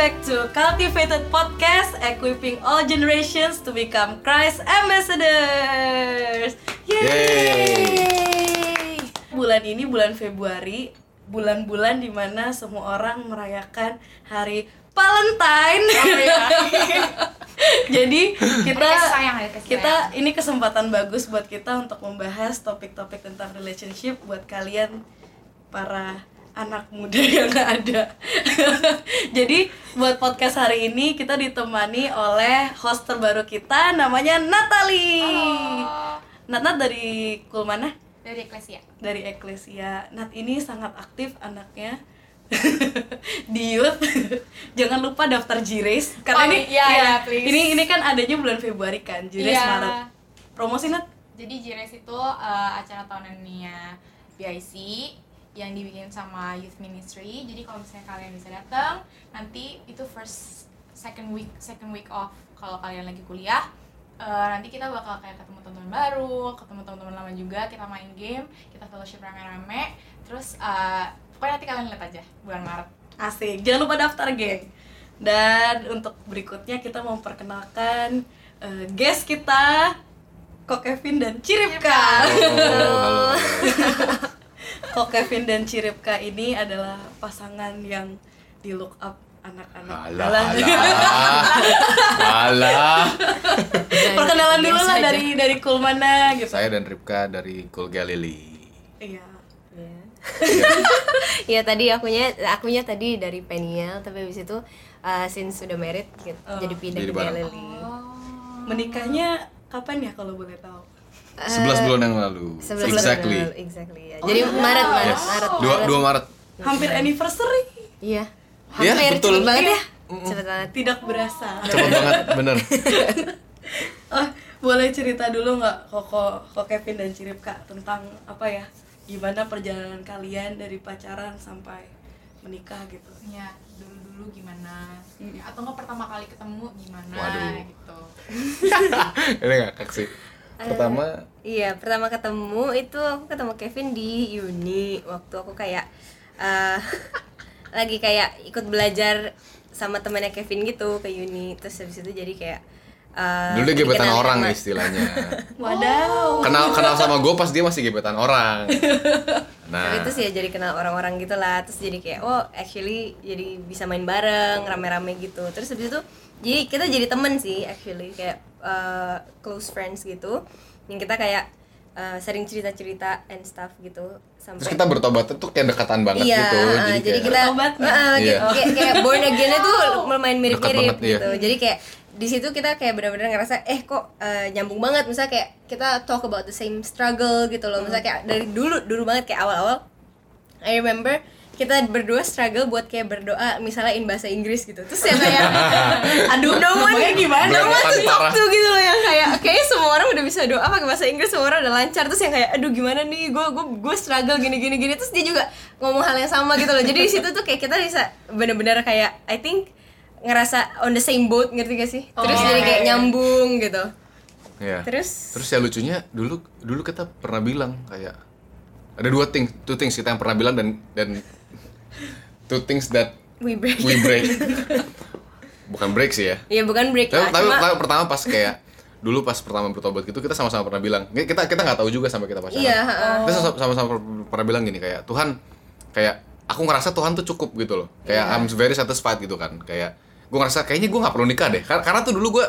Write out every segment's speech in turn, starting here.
back to Cultivated Podcast, equipping all generations to become Christ ambassadors. Yeay! Bulan ini bulan Februari, bulan-bulan di mana semua orang merayakan hari Valentine. Jadi kita Ada kasih sayang, kasih kita ini kesempatan bagus buat kita untuk membahas topik-topik tentang relationship buat kalian para anak muda yang ada. Jadi buat podcast hari ini kita ditemani oleh host terbaru kita namanya Natali. Halo. Nat Nat dari kul mana? Dari Eklesia. Dari Eklesia. Nat ini sangat aktif anaknya di youth. Jangan lupa daftar Jires karena Oh, ini iya, ya, iya, ini ini kan adanya bulan Februari kan. Jires Iya. Maret. Promosi Nat. Jadi Jires itu uh, acara tahunannya BIC yang dibikin sama Youth Ministry. Jadi kalau misalnya kalian bisa datang, nanti itu first second week second week off kalau kalian lagi kuliah. uh, nanti kita bakal kayak ketemu teman-teman baru, ketemu teman-teman lama juga, kita main game, kita fellowship rame-rame. Terus uh, pokoknya nanti kalian lihat aja bulan Maret. Asik, jangan lupa daftar geng. Dan untuk berikutnya kita mau perkenalkan eh, guest kita Kok Kevin dan Ciripka. halo. Kok Kevin dan Ciripka ini adalah pasangan yang di look up anak-anak. Alah, Alah. alah. Alah. Perkenalan dulu lah dari dari cool mana gitu. Saya dan Ripka dari Cool Galilei. Iya. Iya tadi akunya akunya tadi dari Peniel tapi habis itu uh, since sudah married gitu, Oh. jadi pindah Jadi ke. Galilee. Menikahnya kapan ya kalau boleh tahu? 11 bulan yang lalu. Sebelas exactly. bulan lalu, exactly. Ya. Jadi Maret Maret Yes. Maret. 2 Maret. 2 Maret. Hampir anniversary. Iya. Iya, Hampir betul. cepet banget Iya. ya. Cepet banget. Tidak berasa. Cepet banget, bener. Oh, boleh cerita dulu nggak Koko, Kok Kevin dan Ciripka tentang apa ya? Gimana perjalanan kalian dari pacaran sampai menikah gitu? Ya, dulu-dulu gimana? Hmm. Ya, atau nggak pertama kali ketemu gimana Waduh. gitu. Ini ngakak sih. Pertama, Iya, pertama ketemu itu aku ketemu Kevin di uni waktu aku kayak eh lagi kayak ikut belajar sama temannya Kevin gitu ke uni. Terus habis itu jadi kayak eh, dulu dia gebetan orang sama- istilahnya. Wadaw. Kenal kenal sama gue pas dia masih gebetan orang. Nah, Tapi terus ya jadi kenal orang-orang gitu lah Terus jadi kayak, oh actually jadi bisa main bareng, rame-rame gitu Terus habis itu, jadi kita jadi temen sih actually Kayak uh, close friends gitu Yang kita kayak uh, sering cerita-cerita and stuff gitu Sampai terus kita bertobat tuh kayak dekatan banget Iya, gitu. uh, jadi, kayak- kita Bertobat, uh, uh, Iya. kayak, kayak, born again-nya tuh lumayan mirip-mirip Dekat banget, iya. gitu. Jadi kayak di situ kita kayak benar-benar ngerasa eh kok uh, nyambung banget misalnya kayak kita talk about the same struggle gitu loh. Misalnya kayak dari dulu dulu banget kayak awal-awal I remember kita berdua struggle buat kayak berdoa misalnya in bahasa Inggris gitu. Terus ya kayak aduh no one. Gimana? No one to talk to gitu loh yang kayak kayak semua orang udah bisa doa pakai bahasa Inggris semua orang udah lancar. Terus yang kayak aduh gimana nih? Gue gue gue struggle gini gini gini terus dia juga ngomong hal yang sama gitu loh. Jadi di situ tuh kayak kita bisa bener-bener kayak I think ngerasa on the same boat ngerti gak sih? Terus Oh, jadi iya, kayak iya. nyambung gitu. Iya. terus? Terus ya lucunya dulu dulu kita pernah bilang kayak ada dua things, two things kita yang pernah bilang dan dan two things that we break we break. Bukan break sih ya. ya bukan break Tapi, lah tapi, cuma tapi pertama pas kayak dulu pas pertama bertobat gitu kita sama-sama pernah bilang kita kita nggak tahu juga sampai kita pacaran. Iya, heeh. Kita sama-sama pernah bilang gini kayak Tuhan kayak aku ngerasa Tuhan tuh cukup gitu loh. Kayak Iya. I'm very satisfied gitu kan. Kayak gue ngerasa kayaknya gue nggak perlu nikah deh. Karena, karena tuh dulu gue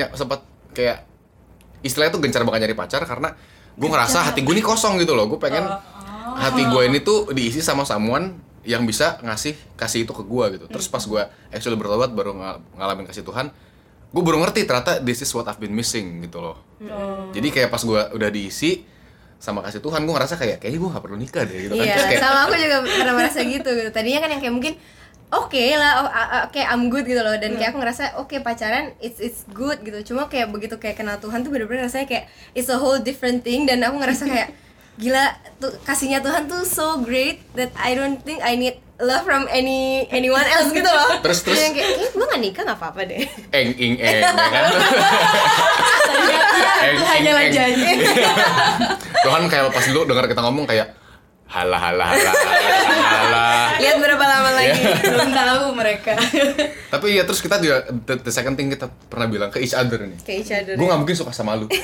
ya, sempat kayak istilahnya tuh gencar banget nyari pacar karena gue ngerasa hati gue ini kosong gitu loh. Gue pengen hati gue ini tuh diisi sama someone yang bisa ngasih kasih itu ke gue gitu. Terus pas gue actually bertobat baru ngal- ngalamin kasih Tuhan, gue baru ngerti ternyata this is what I've been missing gitu loh. Jadi kayak pas gue udah diisi sama kasih Tuhan, gue ngerasa kayak kayaknya gue gak perlu nikah deh gitu kan. Iya, kayak, sama aku juga pernah merasa gitu gitu. Tadinya kan yang kayak mungkin oke lah, oh, a- a- oke I'm good gitu loh. Dan kayak aku ngerasa oke pacaran it's it's good gitu. Cuma kayak begitu kayak kenal Tuhan tuh bener-bener rasanya kayak it's a whole different thing. Dan aku ngerasa kayak gila tuh kasihnya Tuhan tuh so great that I don't think I need love from any anyone else gitu loh. Terus- terus- yang kayak, kayak gue gak nikah gak apa-apa deh. eng ing eng ya kan. Itu hanyalah janji. Tuhan kayak pas dulu dengar kita ngomong kayak halah halah halah halah lihat berapa lama lagi. Belum tahu mereka. Tapi ya terus kita juga the, the second thing kita pernah bilang ke each other nih kayak each other. Gue nggak mungkin suka sama lu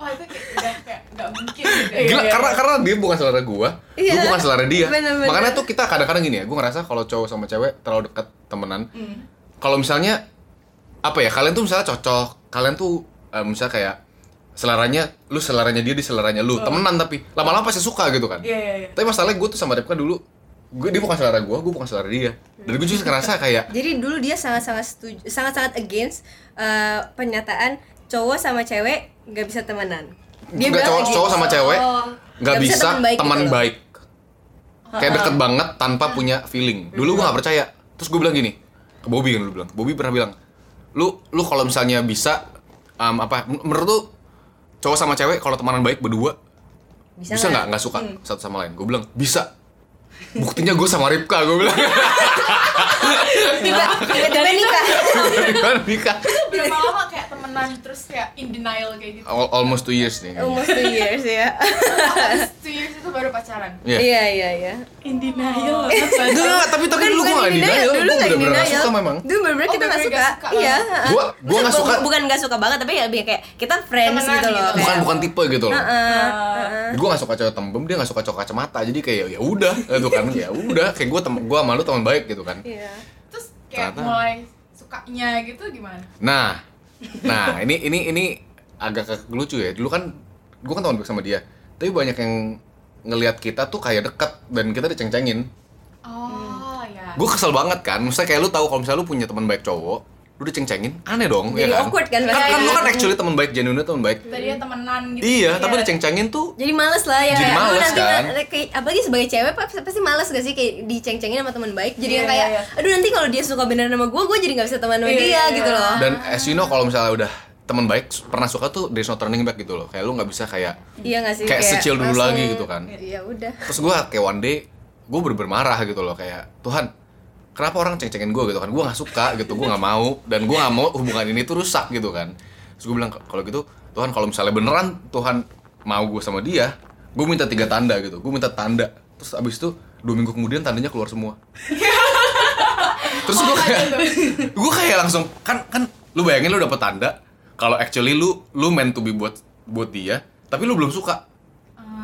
wah itu kayak udah kayak nggak mungkin gitu ya. Gila, Iya, karena karena dia bukan selera gua, Iya. gua bukan selera dia. Bener-bener. Makanya tuh kita kadang-kadang gini ya, gua ngerasa kalau cowok sama cewek terlalu dekat temenan. Hmm. Kalau misalnya apa ya, kalian tuh misalnya cocok, kalian tuh eh, misalnya kayak seleranya, lu seleranya dia di seleranya lu, temenan tapi lama-lama pasti suka gitu kan. Oh. Iya, iya, iya. Tapi masalahnya gue tuh sama Ripka dulu, gue dia bukan selera gua, gua bukan selera dia. Dan gue justru ngerasa kayak jadi dulu dia sangat-sangat setuju sangat-sangat against uh, pernyataan cowok sama cewek nggak bisa temenan. Dia nggak cowok, kayak gitu. cowok sama cewek Oh. nggak bisa, teman baik, gitu loh. kayak deket banget tanpa punya feeling. Dulu gue nggak percaya. Terus gue bilang gini ke Bobby kan lu bilang. Bobby pernah bilang lu lu kalau misalnya bisa um, apa men- menurut lu cowok sama cewek kalau temenan baik berdua bisa bisa nggak? nggak? Suka satu sama lain. Gue bilang bisa. Buktinya gue sama Ripka gue bilang tiba tiba nikah Gimana nikah berapa lama kayak temenan terus kayak in denial kayak gitu Al- almost two years nih almost two years ya two years itu baru pacaran Iya. iya iya iya in denial banget Enggak, tapi tapi Bukan- dulu gue in denial, denial, dulu gue nggak denial. suka memang. Dulu bener-bener Oh, kita bener-bener suka. Iya. heeh. Gua- nggak suka- Bukan nggak suka banget, tapi ya lebih kayak kita friends Temenan gitu loh. gitu. Bukan bukan tipe gitu loh. heeh, heeh. gue gak suka cowok tembem dia gak suka cowok kacamata jadi kayak ya udah gitu kan ya udah kayak gue tem gue malu teman baik gitu kan Iya. Kayak Ternyata. mulai sukanya gitu gimana? Nah nah ini ini ini agak lucu ya. Dulu kan gue kan baik sama dia. Tapi banyak yang ngelihat kita tuh kayak dekat dan kita diceng-cengin. Oh ya gue kesel banget kan. Misalnya kayak lu tahu kalau misalnya lu punya teman baik cowok lu diceng-cengin aneh dong Jadi ya kan awkward kan, kan, kan lu kan actually teman baik genuine teman baik tadinya temenan gitu iya tapi diceng-cengin tuh Jadi males lah ya. Jadi kayak, males, aduh, nanti kan? kayak, apalagi sebagai cewek pasti, males gak sih kayak diceng-cengin sama teman baik. Jadi Iya, yang kayak, iya, aduh nanti kalau dia suka beneran sama gue, gue jadi gak bisa teman sama Iya, dia iya, gitu iya. loh. dan as you know kalau misalnya udah teman baik pernah suka tuh there's no turning back gitu loh kayak lu nggak bisa kayak Iya gak sih? kayak secil dulu langsung- lagi gitu kan. Iya udah. terus gue kayak one day gue bener-bener marah gitu loh kayak Tuhan kenapa orang ceng-cengin gue gitu kan? Gue nggak suka gitu gue nggak mau dan gue nggak mau hubungan ini tuh rusak gitu kan. Terus gue bilang kalau gitu Tuhan kalau misalnya beneran Tuhan mau gue sama dia gue minta tiga tanda gitu. Gue minta tanda. Terus abis itu dua minggu kemudian tandanya keluar semua. Terus gue kayak gue kayak langsung kan kan lu bayangin lu dapet tanda kalau actually lu lu meant to be buat buat dia tapi lu belum suka.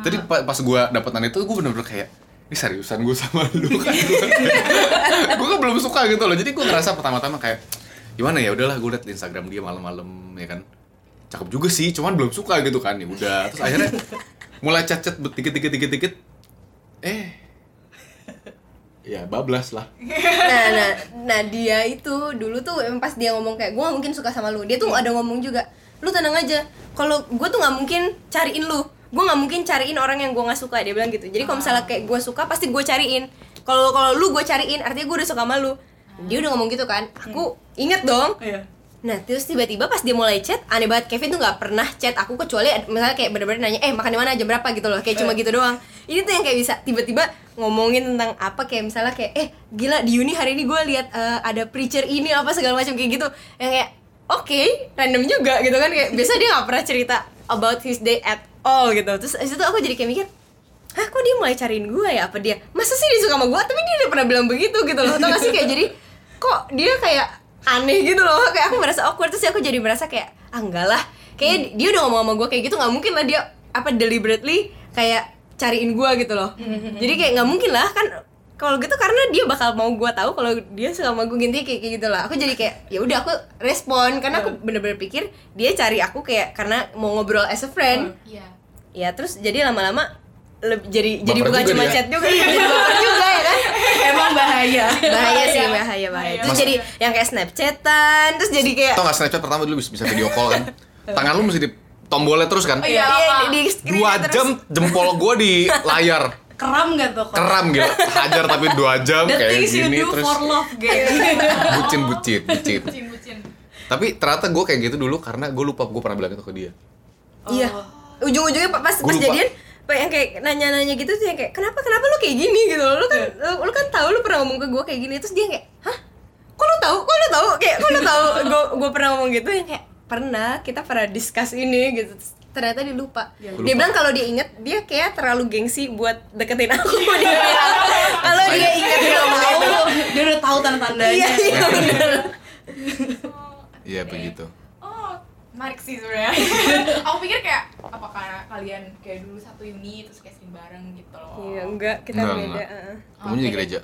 Jadi pa- pas gue dapet tanda itu gue bener-bener kayak ini seriusan gue sama lu kan? Gue kan? Belum suka gitu loh. Jadi gue ngerasa pertama-tama kayak gimana ya? Udahlah gue liat di Instagram dia malam-malam ya kan? Cakep juga sih cuman belum suka gitu kan? Ya udah. Terus akhirnya mulai chat-chat dikit dikit dikit dikit eh ya bablas lah. Nah, nah, nah dia itu dulu tuh emang pas dia ngomong kayak gue mungkin suka sama lu. Dia tuh ada ngomong juga lu tenang aja. Kalau gue tuh nggak mungkin cariin lu gue nggak mungkin cariin orang yang gue nggak suka dia bilang gitu. Jadi kalau misalnya kayak gue suka pasti gue cariin. Kalau kalau lu gue cariin artinya gue udah suka sama lu. Dia udah ngomong gitu kan. Aku inget dong. Iya. Nah terus tiba-tiba pas dia mulai chat Aneh banget Kevin tuh gak pernah chat aku Kecuali misalnya kayak bener-bener nanya Eh makan di mana? Jam berapa? gitu loh. Kayak cuma gitu doang. Ini tuh yang kayak bisa tiba-tiba ngomongin tentang apa Kayak misalnya kayak Eh gila di uni hari ini gue lihat eh, ada preacher ini apa segala macam kayak gitu. Yang kayak oke random juga gitu kan. Kayak biasa dia gak pernah cerita about his day at all gitu. Terus itu aku jadi kayak mikir Hah kok dia mulai cariin gue ya? Apa dia? Masa sih dia suka sama gue Tapi dia udah pernah bilang begitu gitu loh. Tau gak sih? Kayak jadi Kok dia kayak aneh gitu loh. Kayak aku merasa awkward. Terus aku jadi merasa kayak Ah enggak lah. Kayak dia udah ngomong sama gue kayak gitu nggak mungkin lah dia Apa deliberately Kayak cariin gue gitu loh. Jadi kayak nggak mungkin lah. Kan kalau gitu karena dia bakal mau gue tahu kalau dia suka sama gue intinya kayak, kayak gitu lah. Aku jadi kayak ya udah aku respon. Karena aku bener-bener pikir dia cari aku kayak karena mau ngobrol as a friend. Iya ya terus jadi lama-lama leb- jadi jadi Baper bukan juga cuma chat juga jadi baper juga ya kan? Emang bahaya. Bahaya sih Bahaya. bahaya bahaya. Terus Mas- jadi yang kayak snapchatan terus jadi kayak tau gak Snapchat pertama dulu bisa, bisa video call kan? Tangan lu mesti di tombolnya terus kan? Iya, iya apa? di, dua terus. jam jempol gue di layar. Keram gak tuh kok keram gitu hajar tapi dua jam the kayak gini terus for love gitu. Bucin bucin bucin. Bucin bucin. Tapi ternyata gue kayak gitu dulu karena gue lupa gue pernah bilang itu ke dia. Iya ujung-ujungnya pas pas jadian pak yang kayak nanya-nanya gitu tuh yang kayak kenapa kenapa lu kayak gini? gitu loh. Lu kan lu, lu kan tahu lu pernah ngomong ke gue kayak gini. Terus dia kayak hah? Kok lu tahu? Kok lu tahu? Kayak kok lu tahu? Gue gue pernah ngomong gitu yang kayak pernah kita pernah discuss ini gitu. Ternyata dia lupa. Dia dia, lupa. bilang kalau dia inget dia kayak terlalu gengsi buat deketin aku. Dia bilang kalau dia inget dia itu dia udah tahu tanda tandanya iya iya Iya begitu. Menarik sih sebenarnya. aku pikir kayak apakah kalian kayak dulu satu uni terus kayak sering bareng gitu loh. iya enggak kita Enggak, beda enggak. heeh. Kamu di Oke. gereja.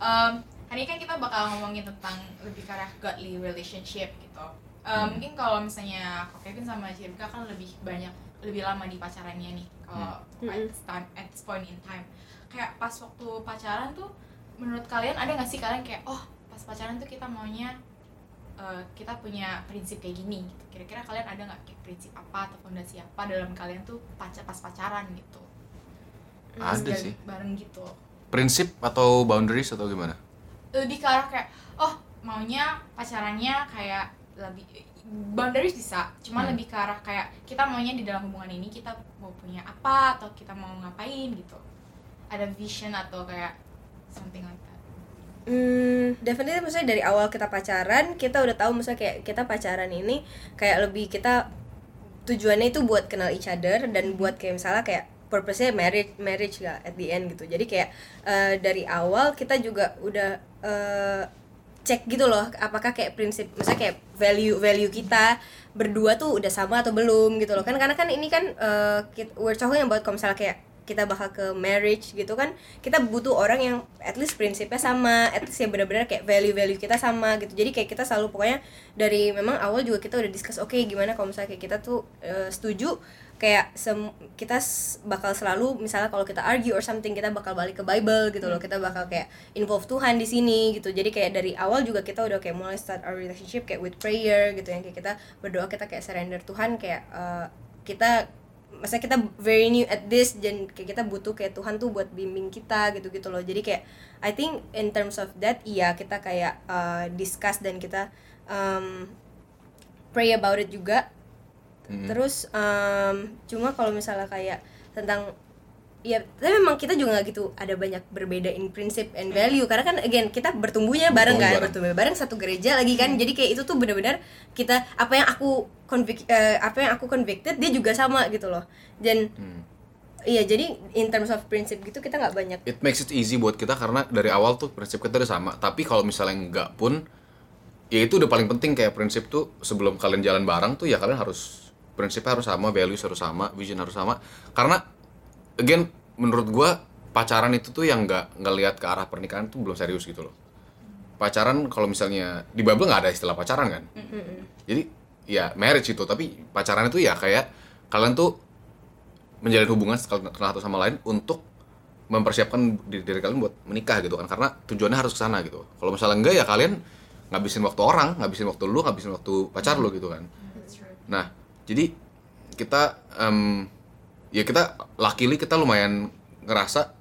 Um, hari ini kan kita bakal ngomongin tentang lebih ke arah godly relationship gitu. Um, Mungkin kalau misalnya kok Kevin sama Cirka kan lebih banyak lebih lama di pacarannya nih. Kalau at, Mm-mm. this time, at this point in time, kayak pas waktu pacaran tuh, menurut kalian ada nggak sih kalian kayak oh pas pacaran tuh kita maunya uh, kita punya prinsip kayak gini gitu. Kira-kira kalian ada nggak kayak prinsip apa atau fondasi apa dalam kalian tuh pacar pas pacaran gitu? Ada sih. Bareng gitu Prinsip atau boundaries atau gimana? lebih ke arah kayak oh maunya pacarannya kayak lebih boundaries bisa cuma Hmm. lebih ke arah kayak kita maunya di dalam hubungan ini kita mau punya apa atau kita mau ngapain gitu ada vision atau kayak something like that Hmm, definitely maksudnya dari awal kita pacaran kita udah tahu misalnya kayak kita pacaran ini kayak lebih kita tujuannya itu buat kenal each other dan buat kayak misalnya kayak purpose-nya marriage marriage lah at the end gitu. Jadi kayak eh, dari awal kita juga udah eh, cek gitu loh apakah kayak prinsip misalnya kayak value value kita berdua tuh udah sama atau belum gitu loh. Kan karena kan ini kan eh, kit- we're talking about kalau misalnya kayak kita bakal ke marriage gitu kan kita butuh orang yang at least prinsipnya sama at least yang benar-benar kayak value-value kita sama gitu. Jadi kayak kita selalu pokoknya dari memang awal juga kita udah discuss oke gimana kalau misalnya kayak kita tuh eh, setuju kayak sem kita bakal selalu misalnya kalau kita argue or something kita bakal balik ke Bible gitu loh. Kita bakal kayak involve Tuhan di sini gitu. Jadi kayak dari awal juga kita udah kayak mulai start our relationship kayak with prayer gitu yang kayak kita berdoa kita kayak surrender Tuhan kayak eh, kita masa kita very new at this dan kayak kita butuh kayak Tuhan tuh buat bimbing kita gitu gitu loh jadi kayak I think in terms of that iya kita kayak uh, discuss dan kita um, pray about it juga Mm-mm. terus um, cuma kalau misalnya kayak tentang ya tapi memang kita juga nggak gitu ada banyak berbeda in prinsip and value karena kan again kita bertumbuhnya bareng Bertumbuh kan bareng. bertumbuh bareng satu gereja lagi kan jadi kayak itu tuh benar-benar kita apa yang aku convic eh, apa yang aku convicted dia juga sama gitu loh dan Hmm. iya jadi in terms of prinsip gitu kita nggak banyak It makes it easy buat kita karena dari awal tuh prinsip kita udah sama. Tapi kalau misalnya enggak pun, ya itu udah paling penting kayak prinsip tuh sebelum kalian jalan bareng tuh ya kalian harus prinsipnya harus sama, values harus sama, vision harus sama. Karena again menurut gua pacaran itu tuh yang nggak ngelihat ke arah pernikahan tuh belum serius gitu loh. Pacaran kalau misalnya di Bible nggak ada istilah pacaran kan. Jadi ya marriage itu tapi pacaran itu ya kayak kalian tuh menjalin hubungan kenal satu sama lain untuk mempersiapkan diri, diri kalian buat menikah gitu kan. Karena tujuannya harus ke sana gitu. Kalau misalnya enggak ya kalian ngabisin waktu orang ngabisin waktu lu ngabisin waktu pacar lu gitu kan. Nah jadi kita em, ya kita luckily kita lumayan ngerasa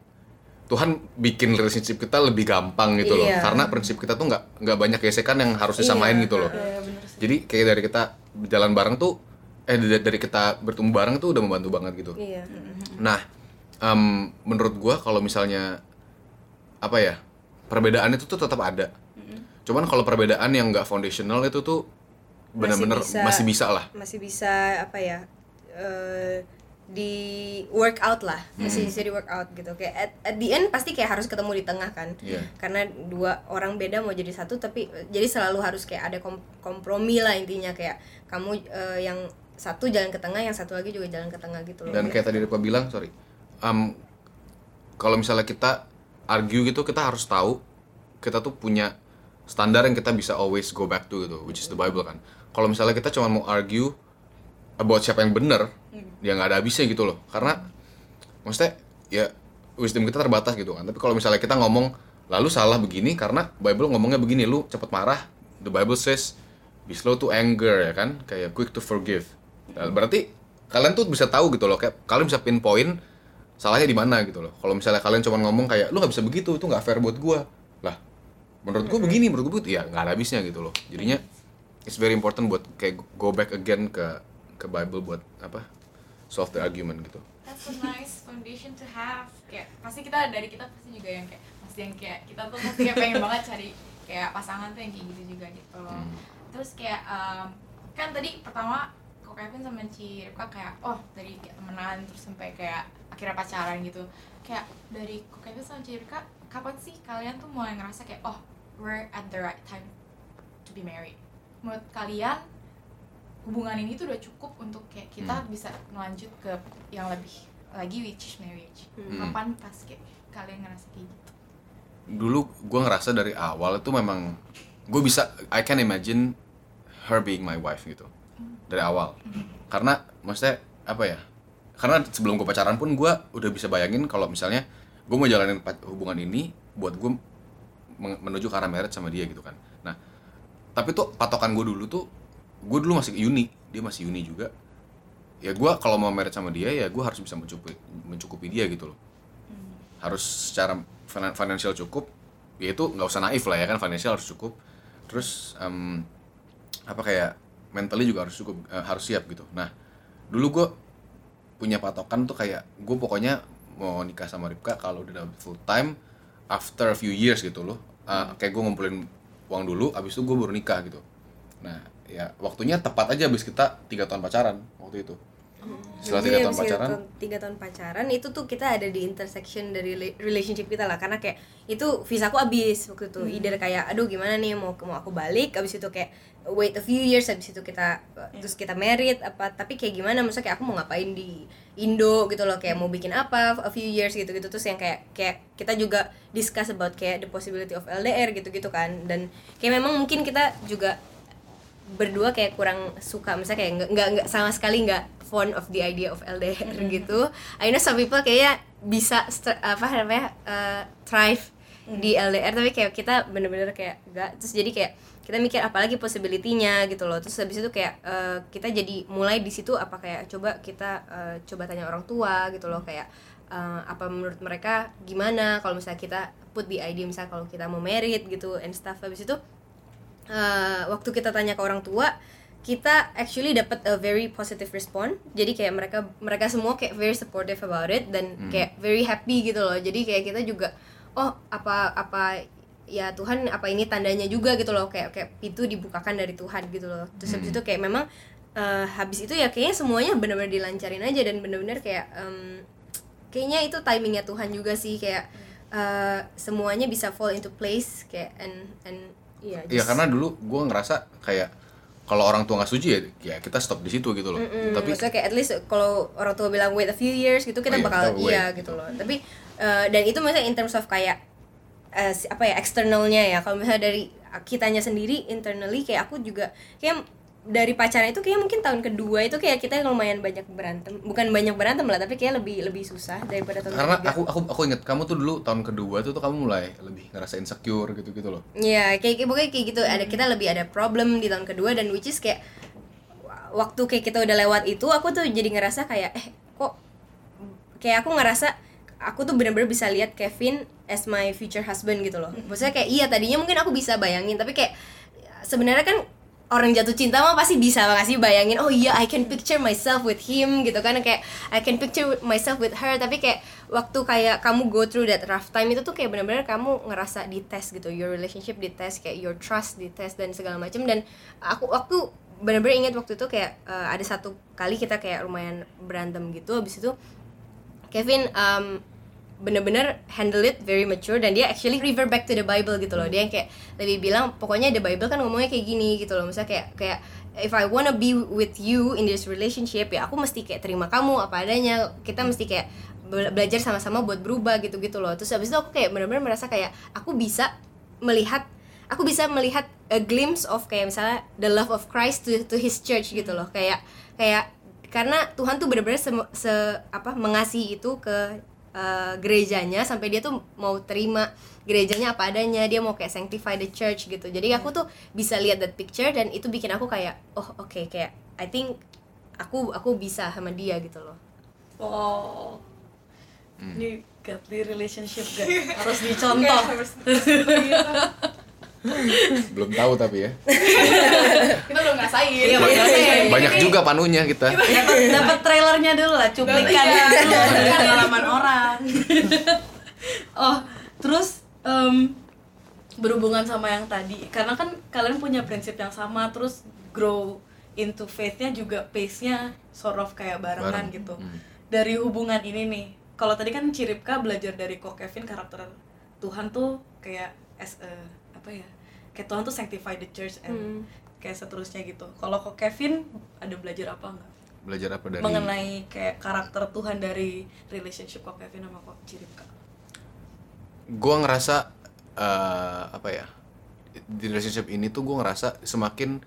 Tuhan bikin relationship kita lebih gampang gitu loh Iya. karena prinsip kita tuh nggak nggak banyak gesekan yang harus disamain Iya. gitu loh Iya, jadi kayak dari kita berjalan bareng tuh eh dari kita bertumbuh bareng tuh udah membantu banget gitu iya Nah, em, menurut gua kalau misalnya apa ya perbedaan itu tuh tetap ada. Cuman kalau perbedaan yang nggak foundational itu tuh benar-benar bisa- masih bisa lah. masih bisa apa ya eh, di work out lah masih bisa di work out gitu. Kayak at, at the end pasti kayak harus ketemu di tengah kan. Iya. karena dua orang beda mau jadi satu tapi eh, jadi selalu harus kayak ada kom- kompromi lah intinya. Kayak kamu eh, yang satu jalan ke tengah yang satu lagi juga jalan ke tengah gitu loh. Dan kayak tadi Ripa bilang, sorry, em, kalau misalnya kita argue gitu, kita harus tahu kita tuh punya standar yang kita bisa always go back to gitu, which is the Bible kan. Kalau misalnya kita cuma mau argue about siapa yang benar, ya nggak ada habisnya gitu loh. Karena maksudnya ya wisdom kita terbatas gitu kan. Tapi kalau misalnya kita ngomong lalu salah begini karena Bible ngomongnya begini, lu cepet marah. The Bible says be slow to anger ya kan, kayak quick to forgive. Nah, berarti kalian tuh bisa tahu gitu loh, kayak kalian bisa pinpoint salahnya di mana gitu loh. Kalau misalnya kalian cuma ngomong kayak lu nggak bisa begitu, itu nggak fair buat gua. Lah, menurut gua begini, menurut gua begitu ya nggak ada habisnya gitu loh. Jadinya it's very important buat kayak go back again ke ke Bible buat apa solve the argument gitu. That's a nice foundation to have. Kayak pasti kita dari kita pasti juga yang kayak pasti yang kayak kita tuh pasti kayak pengen banget cari kayak pasangan tuh yang kayak gitu juga gitu. Hmm. Terus kayak um, kan tadi pertama kok Kevin sama Ci Ripka kayak oh dari kayak temenan terus sampai kayak akhirnya pacaran gitu kayak dari Ko Kevin sama Ci Ripka kapan sih kalian tuh mulai ngerasa kayak oh we're at the right time to be married menurut kalian hubungan ini tuh udah cukup untuk kayak kita Hmm. bisa melanjut ke yang lebih lagi which is marriage. Hmm. kapan pas kayak kalian ngerasa kayak gitu? Dulu gue ngerasa dari awal itu memang gue bisa I can imagine her being my wife gitu. Dari awal. Karena maksudnya apa ya karena sebelum gue pacaran pun gue udah bisa bayangin kalau misalnya gue mau jalanin hubungan ini buat gue men- menuju ke arah marriage sama dia gitu kan. Nah tapi tuh patokan gue dulu tuh gue dulu masih uni dia masih uni juga. Ya gue kalau mau marriage sama dia ya gue harus bisa mencukupi mencukupi dia gitu loh. Harus secara finan- financial cukup ya itu nggak usah naif lah ya kan financial harus cukup. Terus em, apa kayak mentally juga harus cukup eh, harus siap gitu. Nah dulu gue punya patokan tuh kayak gue pokoknya mau nikah sama Ripka kalau udah dapet full time after a few years gitu loh. Eh, kayak gue ngumpulin uang dulu abis itu gue baru nikah gitu. Nah ya waktunya tepat aja abis kita tiga tahun pacaran waktu itu. Setelah tiga tahun abis pacaran. tiga tahun pacaran itu tuh kita ada di intersection dari rela- relationship kita lah. Karena kayak itu visa aku habis waktu itu. Either kayak aduh gimana nih mau mau aku balik? Abis itu kayak wait a few years abis itu kita terus kita married apa tapi kayak gimana? Maksudnya kayak aku mau ngapain di Indo? Gitu loh. Kayak mau bikin apa a few years gitu gitu terus yang kayak kayak kita juga discuss about kayak the possibility of LDR gitu gitu kan. Dan kayak memang mungkin kita juga berdua kayak kurang suka misalnya kayak nggak nggak nggak sama sekali nggak fond of the idea of LDR gitu. I know some people kayaknya bisa apa namanya uh, thrive di LDR tapi kayak kita bener-bener kayak enggak terus jadi kayak kita mikir apalagi possibility-nya gitu loh. Terus habis itu kayak uh, kita jadi mulai di situ apa kayak coba kita uh, coba tanya orang tua gitu loh kayak uh, apa menurut mereka gimana kalau misalnya kita put the idea misalnya kalau kita mau married gitu and stuff. Habis itu uh, waktu kita tanya ke orang tua kita actually dapat a very positive response. Jadi kayak mereka mereka semua kayak very supportive about it dan kayak very happy gitu loh. Jadi kayak kita juga oh apa apa ya Tuhan apa ini tandanya juga gitu loh. Kayak kayak pintu dibukakan dari Tuhan gitu loh. Terus habis itu kayak memang uh, habis itu ya kayaknya semuanya benar-benar dilancarin aja dan benar-benar kayak um, kayaknya itu timingnya Tuhan juga sih. Kayak uh, semuanya bisa fall into place kayak and and iya Iya karena dulu gue ngerasa kayak kalau orang tua nggak setuju ya, ya kita stop di situ gitu loh. Mm, Tapi maksudnya kayak at least kalau orang tua bilang wait a few years gitu kita Oh iya, bakal kita wait. iya gitu loh tapi eh, dan itu maksudnya in terms of kayak si- apa ya eksternalnya ya kalau misalnya dari kitanya sendiri internally kayak aku juga kayak dari pacaran itu kayak mungkin tahun kedua itu kayak kita lumayan banyak berantem bukan banyak berantem lah tapi kayak lebih lebih susah daripada tahun karena ketiga aku aku aku inget kamu tuh dulu tahun kedua tuh tuh kamu mulai lebih ngerasa insecure gitu gitu loh. Iya, kayak kayak pokoknya kayak gitu. Ada kita lebih ada problem di tahun kedua dan which is kayak wa- waktu kayak kita udah lewat itu, aku tuh jadi ngerasa kayak eh kok kayak aku ngerasa aku tuh bener-bener bisa lihat Kevin as my future husband gitu loh. Maksudnya kayak iya tadinya mungkin aku bisa bayangin, tapi kayak sebenarnya kan orang jatuh cinta mah pasti bisa nggak sih bayangin oh iya I can picture myself with him gitu kan kayak I can picture myself with her. Tapi kayak waktu kayak kamu go through that rough time itu tuh kayak benar-benar kamu ngerasa dites gitu your relationship dites kayak your trust dites dan segala macam dan aku waktu benar-benar ingat waktu itu kayak eh, ada satu kali kita kayak lumayan berantem gitu habis itu Kevin um, bener-bener handle it very mature dan dia actually refer back to the Bible gitu loh. Dia yang kayak lebih bilang pokoknya the Bible kan ngomongnya kayak gini gitu loh. Misalnya kayak kayak if I wanna be with you in this relationship ya aku mesti kayak terima kamu apa adanya. Kita mesti kayak be- belajar sama-sama buat berubah gitu gitu loh. Terus habis itu aku kayak bener-bener merasa kayak aku bisa melihat aku bisa melihat a glimpse of kayak misalnya the love of Christ to to his church gitu loh. Kayak kayak karena Tuhan tuh bener-bener se, se- apa mengasihi itu ke uh, gerejanya sampai dia tuh mau terima gerejanya apa adanya dia mau kayak sanctify the church gitu. Jadi aku tuh bisa lihat that picture dan itu bikin aku kayak oh oke kayak I think aku aku bisa sama dia gitu loh. Wow. Ini godly relationship gak? Harus dicontoh. Belum tahu tapi ya. kita belum ngerasain Iya, makanya. Banyak juga panunya kita. dapat dapat trailernya dulu lah cuplikannya Iya. dulu pengalaman orang oh terus em, berhubungan sama yang tadi karena kan kalian punya prinsip yang sama terus grow into faith-nya juga pace-nya sort of kayak barengan Bareng. gitu Hmm. dari hubungan ini nih kalau tadi kan Ciripka belajar dari kok Kevin karakter Tuhan tuh kayak as a apa ya kayak Tuhan tuh sanctify the church and Hmm. kayak seterusnya gitu. Kalau kok Kevin ada belajar apa nggak belajar apa dari mengenai kayak karakter Tuhan dari relationship kok Kevin sama kok Ciripka gue ngerasa eh, apa ya di relationship ini tuh gue ngerasa semakin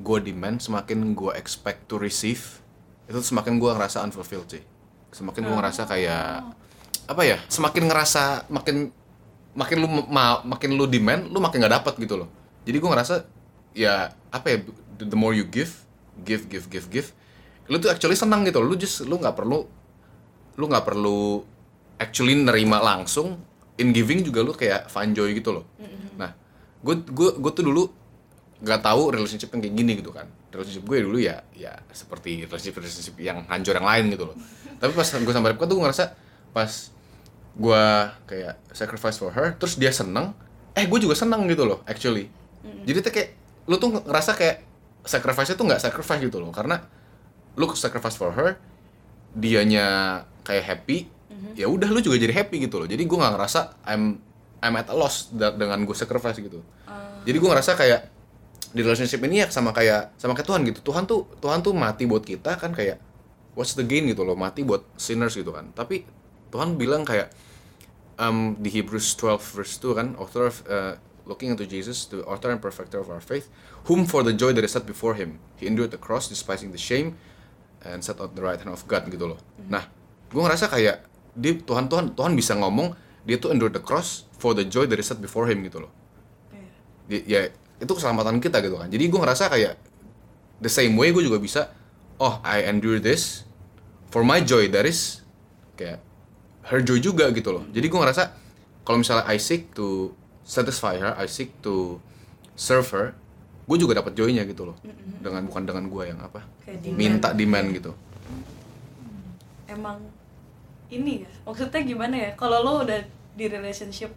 gue demand semakin gue expect to receive itu semakin gue ngerasa unfulfilled sih. Semakin gue ngerasa kayak apa ya semakin ngerasa makin makin lu ma makin lu demand lu makin nggak dapet gitu loh. Jadi gue ngerasa ya apa ya the more you give give give give give lu tuh actually senang gitu. Loh. lu just lu nggak perlu lu nggak perlu actually nerima langsung in giving juga lu kayak fun joy gitu loh. Nah gue gue gue tuh dulu nggak tahu relationship yang kayak gini gitu kan. Relationship gue dulu ya ya seperti relationship relationship yang hancur yang lain gitu loh. Tapi pas gue sama Repka tuh gue ngerasa pas gue kayak sacrifice for her terus dia seneng eh gue juga seneng gitu loh actually. Jadi tuh kayak lu tuh ngerasa kayak sacrifice tuh nggak sacrifice gitu loh karena lu sacrifice for her dianya kayak happy ya udah lu juga jadi happy gitu loh. Jadi gue nggak ngerasa I'm I'm at a loss dengan gue sacrifice gitu. Jadi gue ngerasa kayak di relationship ini ya sama kayak sama kayak Tuhan gitu. Tuhan tuh Tuhan tuh mati buat kita kan kayak what's the gain gitu loh mati buat sinners gitu kan. Tapi Tuhan bilang kayak um, di Hebrews 12 verse 2 kan author of, uh, looking into Jesus the author and perfecter of our faith whom for the joy that is set before him he endured the cross despising the shame and sat at the right hand of God gitu loh. Nah gue ngerasa kayak dia Tuhan Tuhan Tuhan bisa ngomong dia tuh endure the cross for the joy that is set before him gitu loh. Di- ya itu keselamatan kita gitu kan. Jadi gue ngerasa kayak the same way gue juga bisa oh I endure this for my joy that is kayak her joy juga gitu loh. Jadi gue ngerasa kalau misalnya I seek to satisfy her I seek to serve her gue juga dapat joynya gitu loh. Dengan bukan dengan gue yang apa Kayak demand. minta demand gitu. Emang ini ya maksudnya gimana ya? Kalau lo udah di relationship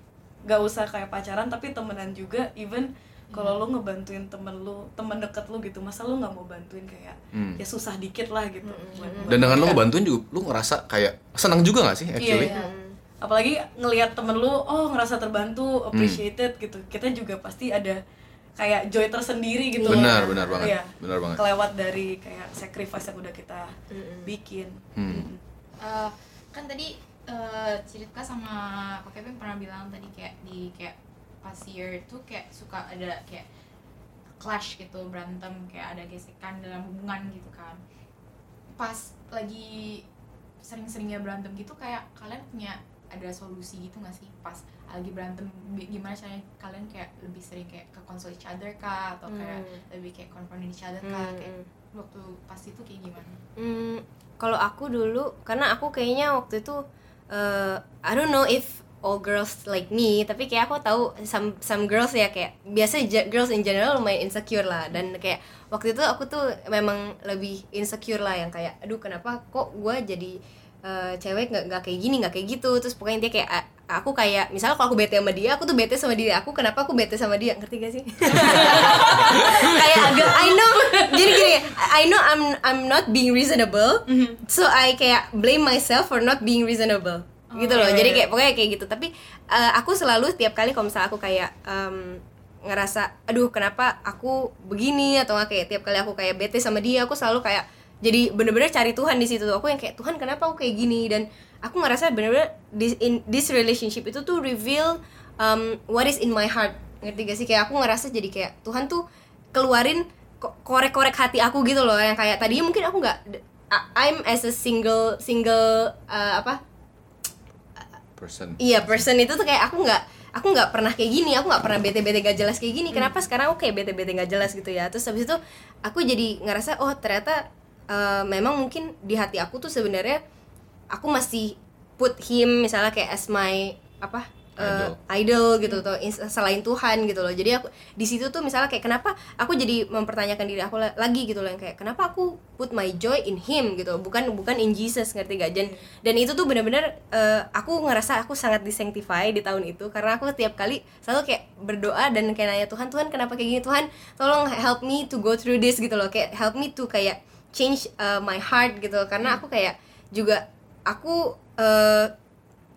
gak usah kayak pacaran tapi temenan juga even kalau lo ngebantuin temen lo temen deket lo gitu masa lo nggak mau bantuin kayak Hmm. ya susah dikit lah gitu buat- buat dan dengan lo mereka. ngebantuin juga lu ngerasa kayak senang juga gak sih iya, actually iya. apalagi ngelihat temen lo oh ngerasa terbantu appreciated gitu kita juga pasti ada kayak joy tersendiri gitu benar loh. benar banget Iya. benar banget kelewat dari kayak sacrifice yang udah kita bikin Hmm. Eh, kan tadi eh Cirita sama Kak Kevin pernah bilang tadi kayak di kayak pas year tuh kayak suka ada kayak clash gitu berantem kayak ada gesekan dalam hubungan gitu kan. Pas lagi sering-seringnya berantem gitu kayak kalian punya ada solusi gitu gak sih? Pas lagi berantem gimana caranya kalian kayak lebih sering kayak ke console each other kah? Atau kayak lebih kayak confront each other kah? Hmm, kayak waktu pas itu kayak gimana? Hmm, kalau aku dulu karena aku kayaknya waktu itu eh, I don't know if all girls like me tapi kayak aku tahu some some girls ya kayak biasa girls in general lumayan insecure lah. Dan kayak waktu itu aku tuh memang lebih insecure lah yang kayak aduh kenapa kok gue jadi eh, cewek nggak nggak kayak gini nggak kayak gitu? Terus pokoknya dia kayak aku kayak misalnya kalau aku bete sama dia aku tuh bete sama diri aku kenapa aku bete sama dia? Ngerti gak sih? Kayak agak I know gini gini I know I'm I'm not being reasonable so I kayak blame myself for not being reasonable gitu loh iya, jadi iya. kayak pokoknya kayak gitu. Tapi uh, aku selalu tiap kali kalau misalnya aku kayak um, ngerasa aduh kenapa aku begini? Atau nggak kayak tiap kali aku kayak bete sama dia aku selalu kayak jadi bener-bener cari Tuhan di situ aku yang kayak Tuhan kenapa aku kayak gini? Dan aku ngerasa bener-bener this in this relationship itu tuh reveal um, what is in my heart. Ngerti gak sih? Kayak aku ngerasa jadi kayak Tuhan tuh keluarin ko- korek-korek hati aku gitu loh. Yang kayak tadinya mungkin aku nggak I'm as a single single uh, apa person. Iya person itu tuh kayak aku nggak aku nggak pernah kayak gini aku nggak pernah bete bete gak jelas kayak gini. Kenapa? Sekarang aku kayak bete bete gak jelas gitu ya. Terus habis itu aku jadi ngerasa oh ternyata eh, memang mungkin di hati aku tuh sebenarnya aku masih put him misalnya kayak as my apa uh, idol gitu tuh ins- selain Tuhan gitu loh. Jadi aku di situ tuh misalnya kayak kenapa aku jadi mempertanyakan diri aku la- lagi gitu loh. Yang kayak kenapa aku put my joy in him gitu bukan bukan in Jesus ngerti gak dan dan itu tuh benar-benar uh, aku ngerasa aku sangat disanctify di tahun itu. Karena aku tiap kali selalu kayak berdoa dan kayak nanya Tuhan Tuhan kenapa kayak gini? Tuhan tolong help me to go through this gitu loh. Kayak help me to kayak change uh, my heart gitu karena aku kayak juga aku uh,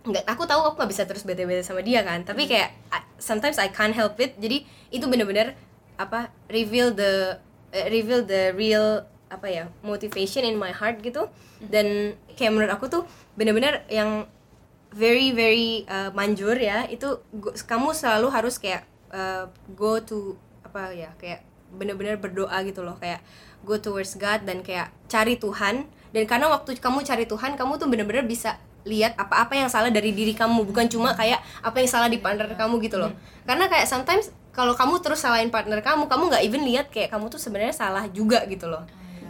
nggak aku tahu aku nggak bisa terus bete-bete sama dia kan. Tapi kayak I- sometimes I can't help it. Jadi itu bener-bener apa reveal the eh, reveal the real apa ya motivation in my heart gitu. Dan kayak menurut aku tuh bener-bener yang very very uh, manjur ya itu kamu selalu harus kayak uh, go to apa ya kayak bener-bener berdoa gitu loh. Kayak go towards God dan kayak cari Tuhan. Dan karena waktu kamu cari Tuhan kamu tuh bener-bener bisa lihat apa-apa yang salah dari diri kamu bukan cuma kayak apa yang salah di partner kamu gitu loh. Karena kayak sometimes kalau kamu terus salahin partner kamu kamu nggak even lihat kayak kamu tuh sebenarnya salah juga gitu loh.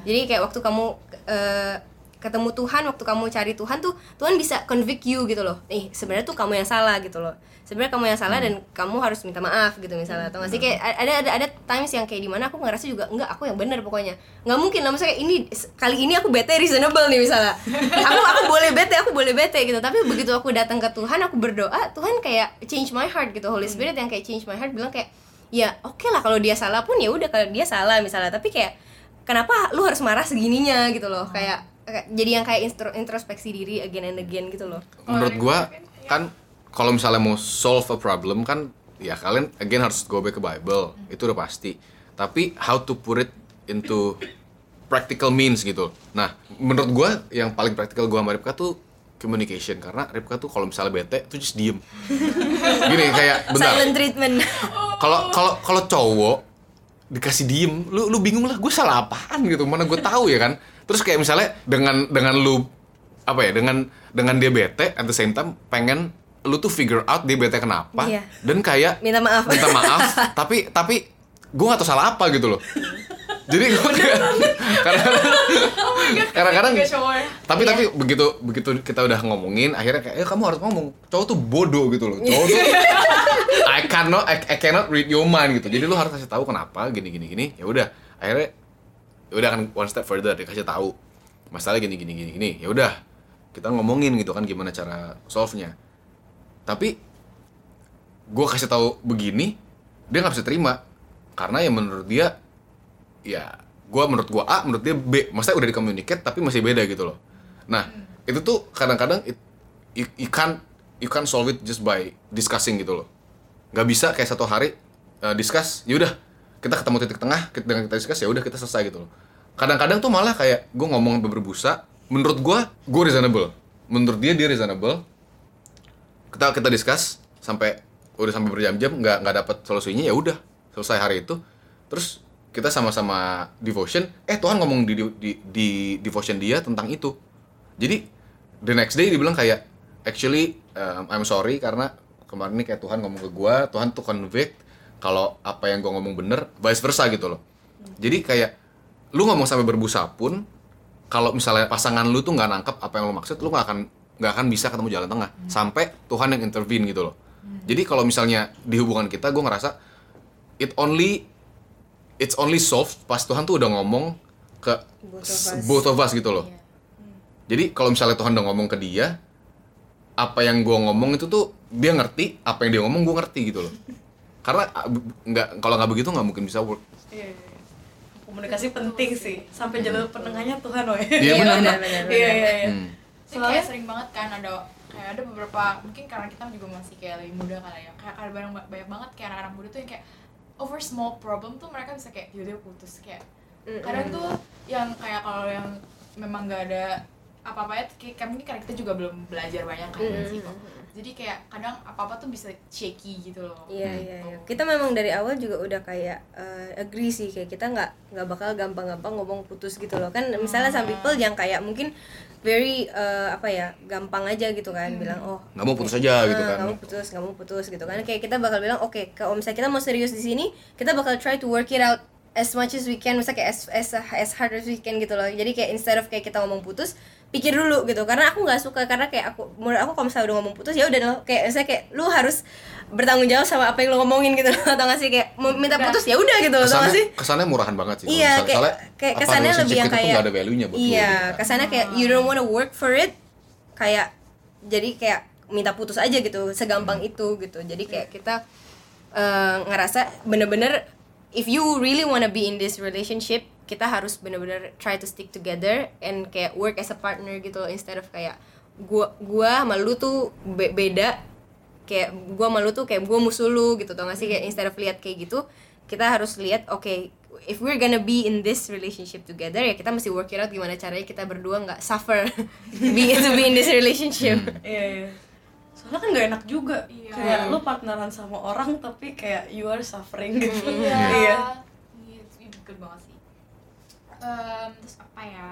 Jadi kayak waktu kamu eh, ketemu Tuhan waktu kamu cari Tuhan tuh Tuhan bisa convict you gitu loh. Nih sebenarnya tuh kamu yang salah gitu loh. Sebenarnya kamu yang salah dan kamu harus minta maaf gitu misalnya atau nggak sih? Kayak ada ada ada times yang kayak di mana aku ngerasa juga enggak aku yang benar pokoknya. Nggak mungkin lah maksudnya kayak ini kali ini aku bete reasonable nih misalnya. Aku aku boleh bete aku boleh bete gitu. Tapi begitu aku datang ke Tuhan aku berdoa Tuhan kayak change my heart gitu. Holy Spirit yang kayak change my heart bilang kayak ya oke lah kalau dia salah pun ya udah kalau dia salah misalnya. Tapi kayak kenapa lu harus marah segininya? gitu loh. Kayak kayak- jadi yang kayak instro- introspeksi diri again and again gitu loh. Menurut gua kan kalau misalnya mau solve a problem kan ya kalian again harus go back ke Bible. Itu udah pasti. Tapi how to put it into practical means gitu. Nah menurut gua yang paling praktikal gua sama Ripka tuh communication. Karena Ripka tuh kalau misalnya bete tuh just diem. Gini kayak bentar. Silent treatment. Kalau kalau kalau cowok dikasih diem lu lu bingung lah gue salah apaan gitu? Mana gue tahu ya kan terus kayak misalnya dengan dengan lu apa ya dengan dengan dia bete at the same time pengen lu tuh figure out dia bete kenapa Iya. dan kayak minta maaf. minta maaf tapi tapi gue gak tahu salah apa gitu loh. Jadi gue kayak kadang-kadang cowok ya. tapi Iya. tapi begitu begitu kita udah ngomongin akhirnya kayak eh kamu harus ngomong. Cowok tuh bodoh gitu loh. Cowok tuh I cannot I, I cannot read your mind gitu. Jadi lu harus kasih tahu kenapa gini gini gini. Ya udah akhirnya ya udah kan one step further dikasih tahu masalah gini gini gini gini. Ya udah kita ngomongin gitu kan gimana cara solve nya tapi gue kasih tahu begini dia nggak bisa terima. Karena ya menurut dia ya gue menurut gue A menurut dia B. Maksudnya udah dikomunicate tapi masih beda gitu loh. Nah itu tuh kadang-kadang it, you, you can't you can't solve it just by discussing gitu loh. Nggak bisa kayak satu hari uh, discuss yaudah kita ketemu titik tengah kita dengan kita discuss ya udah kita selesai gitu loh. Kadang-kadang tuh malah kayak gue ngomong berbusa menurut gue gue reasonable. Menurut dia dia reasonable. Kita kita discuss sampai udah sampai berjam-jam nggak nggak dapat solusinya ya udah selesai hari itu. Terus kita sama-sama devotion eh Tuhan ngomong di, di di devotion dia tentang itu. Jadi the next day dia bilang kayak actually um, I'm sorry karena kemarin ini kayak Tuhan ngomong ke gua Tuhan tuh convict kalau apa yang gua ngomong bener vice versa gitu loh. Jadi kayak lu ngomong sampai berbusa pun kalau misalnya pasangan lu tuh nggak nangkep apa yang lu maksud lu nggak akan nggak akan bisa ketemu jalan tengah. Sampai Tuhan yang intervene gitu loh. Jadi kalau misalnya di hubungan kita gue ngerasa it only it's only solved pas Tuhan tuh udah ngomong ke Both of us. both of us gitu loh. Jadi kalau misalnya Tuhan udah ngomong ke dia apa yang gue ngomong itu tuh dia ngerti apa yang dia ngomong gue ngerti gitu loh karena ah, nggak kalau nggak begitu nggak mungkin bisa work. Iya, iya, iya. komunikasi penting sih. Sampai jalur penengahnya Tuhan woy Iya, benar. benar iya iya iya. Hmm. Jadi kayak sering banget kan ada kayak ada beberapa mungkin karena kita juga masih kayak lebih muda kali ya. Kayak ada banyak, banyak banget kayak anak-anak muda tuh yang kayak over small problem tuh mereka bisa kayak yaudah putus kayak. Kadang tuh yang kayak kalau yang memang nggak ada apa-apa ya kayak, mungkin karena kita juga belum belajar banyak kan Mm-mm. sih kok jadi kayak kadang apa-apa tuh bisa shaky gitu loh Iya Hmm. iya iya. Kita memang dari awal juga udah kayak eh, agree sih kayak kita nggak nggak bakal gampang-gampang ngomong putus gitu loh. Kan misalnya some people yang kayak mungkin very eh, apa ya gampang aja gitu kan bilang oh nggak mau putus aja gitu eh, kan nggak mau putus nggak mau putus gitu kan kayak kita bakal bilang oke kalau misalnya kita mau serius di sini kita bakal try to work it out as much as we can misalnya kayak as, as as hard as we can gitu loh jadi kayak instead of kayak kita ngomong putus pikir dulu gitu karena aku nggak suka karena kayak aku menurut aku kalau misalnya udah ngomong putus ya udah kayak misalnya kayak lu harus bertanggung jawab sama apa yang lu ngomongin gitu atau nggak sih kayak mau minta putus ya udah gitu atau nggak kesannya, sih kesannya murahan banget sih Iya, kayak kayak kesannya lebih yang kayak nggak ada value-nya buat lu, Iya, gitu. kesannya kayak you don't wanna work for it. Kayak jadi kayak minta putus aja gitu, segampang Hmm. itu gitu. Jadi kayak kita eh, ngerasa bener-bener if you really wanna be in this relationship, kita harus bener-bener try to stick together and kayak work as a partner gitu loh, instead of kayak gua gua sama lu tuh be- beda kayak gua malu tuh kayak gua musuh lu gitu tau gak sih kayak instead of lihat kayak gitu kita harus lihat oke if we're gonna be in this relationship together ya kita mesti work it out gimana caranya kita berdua nggak suffer be to be in this relationship Iya, iya. Soalnya kan gak enak juga. Iya. Kayak lu partneran sama orang tapi kayak you are suffering gitu. Iya. Iya. Iya, itu good banget sih. Em, terus apa ya?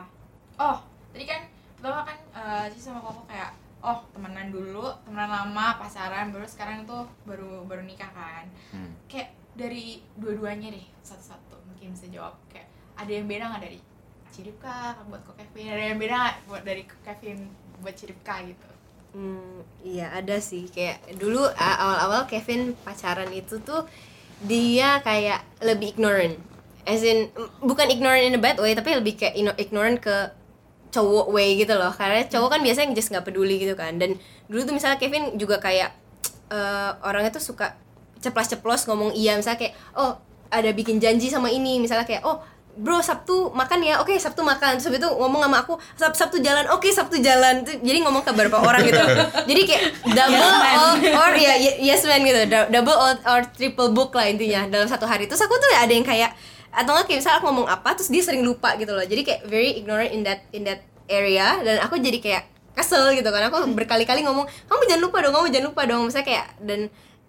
Oh, tadi kan pertama kan eh, sih sama Koko kayak oh temenan dulu, temenan lama, pasaran, baru sekarang tuh baru baru nikah kan. Hmm. Kayak dari dua-duanya deh satu-satu mungkin bisa jawab kayak ada yang beda nggak dari Ciripka buat Ko Kevin ada yang beda nggak buat dari Kevin buat Ciripka gitu Hmm, iya ada sih kayak dulu awal-awal Kevin pacaran itu tuh dia kayak lebih ignorant, as in bukan ignorant in a bad way tapi lebih kayak ignorant ke cowok way gitu loh. Karena cowok kan biasanya just nggak peduli gitu kan. Dan dulu tuh misalnya Kevin juga kayak eh, orangnya tuh suka ceplas-ceplos ngomong iya. Misalnya kayak oh ada bikin janji sama ini. Misalnya kayak oh bro Sabtu makan ya? Oke Sabtu makan. Terus itu ngomong sama aku Sab Sabtu jalan. Oke Sabtu jalan. Jadi ngomong ke beberapa orang gitu. Jadi kayak double or, or ya ye- yes man gitu. Double or, or triple book lah intinya dalam satu hari. Terus aku tuh ada yang kayak atau nggak kayak misalnya aku ngomong apa terus dia sering lupa gitu loh. Jadi kayak very ignorant in that in that area. Dan aku jadi kayak kesel gitu kan. Aku berkali-kali ngomong kamu jangan lupa dong kamu jangan lupa dong. Misalnya kayak dan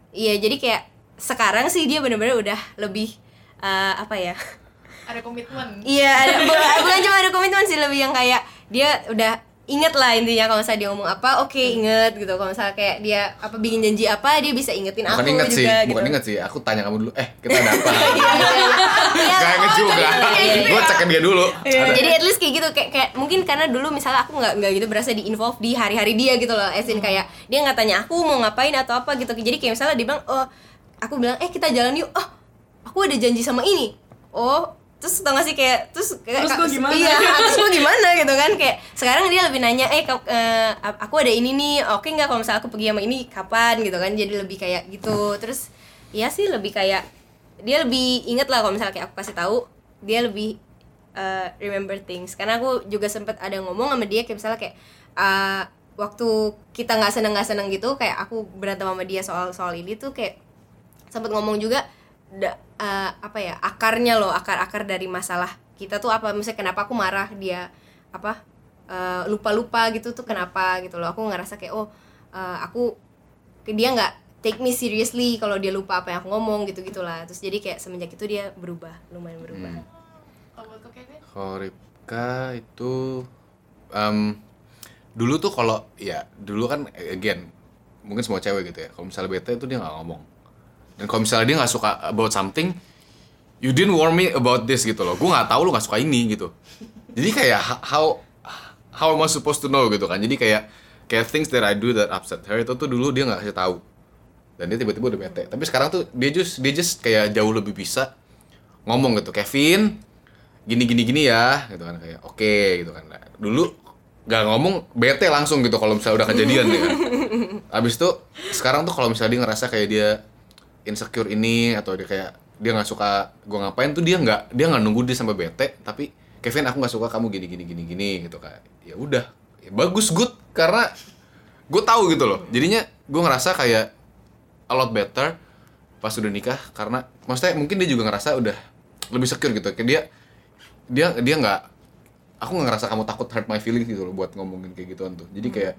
iya jadi kayak sekarang sih dia bener-bener udah lebih eh, apa ya? Ada komitmen. Iya, ada, bu- bukan cuma ada komitmen sih lebih yang kayak dia udah inget lah intinya kalau misalnya dia ngomong apa, oke inget gitu. Kalau misalnya kayak dia apa bikin janji apa, dia bisa ingetin bukan aku inget juga sih gitu. bukan inget sih aku tanya kamu dulu eh kita ada apa Iya, iya. Gak inget juga gue cek ke dia dulu. Jadi at least kayak gitu kayak, kayak mungkin karena dulu misalnya aku nggak nggak gitu berasa di involve di hari-hari dia gitu loh. As in kayak dia nggak tanya aku mau ngapain atau apa gitu. Jadi kayak misalnya dia bilang, "Oh, aku bilang, "Eh, kita jalan yuk." Oh, aku ada janji sama ini. Oh, terus tau gak sih kayak terus kayak Terus gua gimana? Iya, terus gua gimana gitu kan kayak sekarang dia lebih nanya, "Eh, eh, aku ada ini nih. Oke nggak kalau misalnya aku pergi sama ini kapan?" gitu kan. Jadi lebih kayak gitu. Terus iya sih lebih kayak dia lebih inget lah kalau misalnya kayak aku kasih tahu dia lebih uh, remember things karena aku juga sempet ada ngomong sama dia kayak misalnya kayak uh, waktu kita nggak seneng nggak seneng gitu kayak aku berantem sama dia soal soal ini tuh kayak sempet ngomong juga da- uh, apa ya akarnya loh akar akar dari masalah kita tuh apa. Misalnya kenapa aku marah dia apa lupa lupa gitu tuh kenapa gitu loh. Aku ngerasa kayak oh uh, aku ke dia nggak take me seriously kalau dia lupa apa yang aku ngomong gitu gitulah terus jadi kayak semenjak itu dia berubah lumayan berubah. Hmm. kalau Ripka itu em, dulu tuh kalau ya dulu kan again mungkin semua cewek gitu ya. Kalau misalnya bete itu dia nggak ngomong dan kalau misalnya dia nggak suka about something you didn't warn me about this gitu loh. Gue nggak tahu lu nggak suka ini gitu. Jadi kayak how how am I supposed to know gitu kan? Jadi kayak kayak things that I do that upset her itu tuh dulu dia nggak kasih tahu. Dan dia tiba-tiba udah bete. Tapi sekarang tuh dia just dia just kayak jauh lebih bisa ngomong gitu. Kevin gini gini gini ya gitu kan. Kayak oke gitu kan. Nah, dulu gak ngomong bete langsung gitu kalau misalnya udah kejadian ya kan. Abis itu sekarang tuh kalau misalnya dia ngerasa kayak dia insecure ini atau dia kayak dia nggak suka gue ngapain tuh dia nggak dia nggak nunggu dia sampai bete tapi Kevin aku nggak suka kamu gini gini gini gini gitu kan. Ya udah ya bagus good karena gue tahu gitu loh. Jadinya gue ngerasa kayak a lot better pas udah nikah karena maksudnya mungkin dia juga ngerasa udah lebih secure gitu. Kayak dia dia dia nggak aku nggak ngerasa kamu takut hurt my feelings gitu loh buat ngomongin kayak gituan tuh. Jadi kayak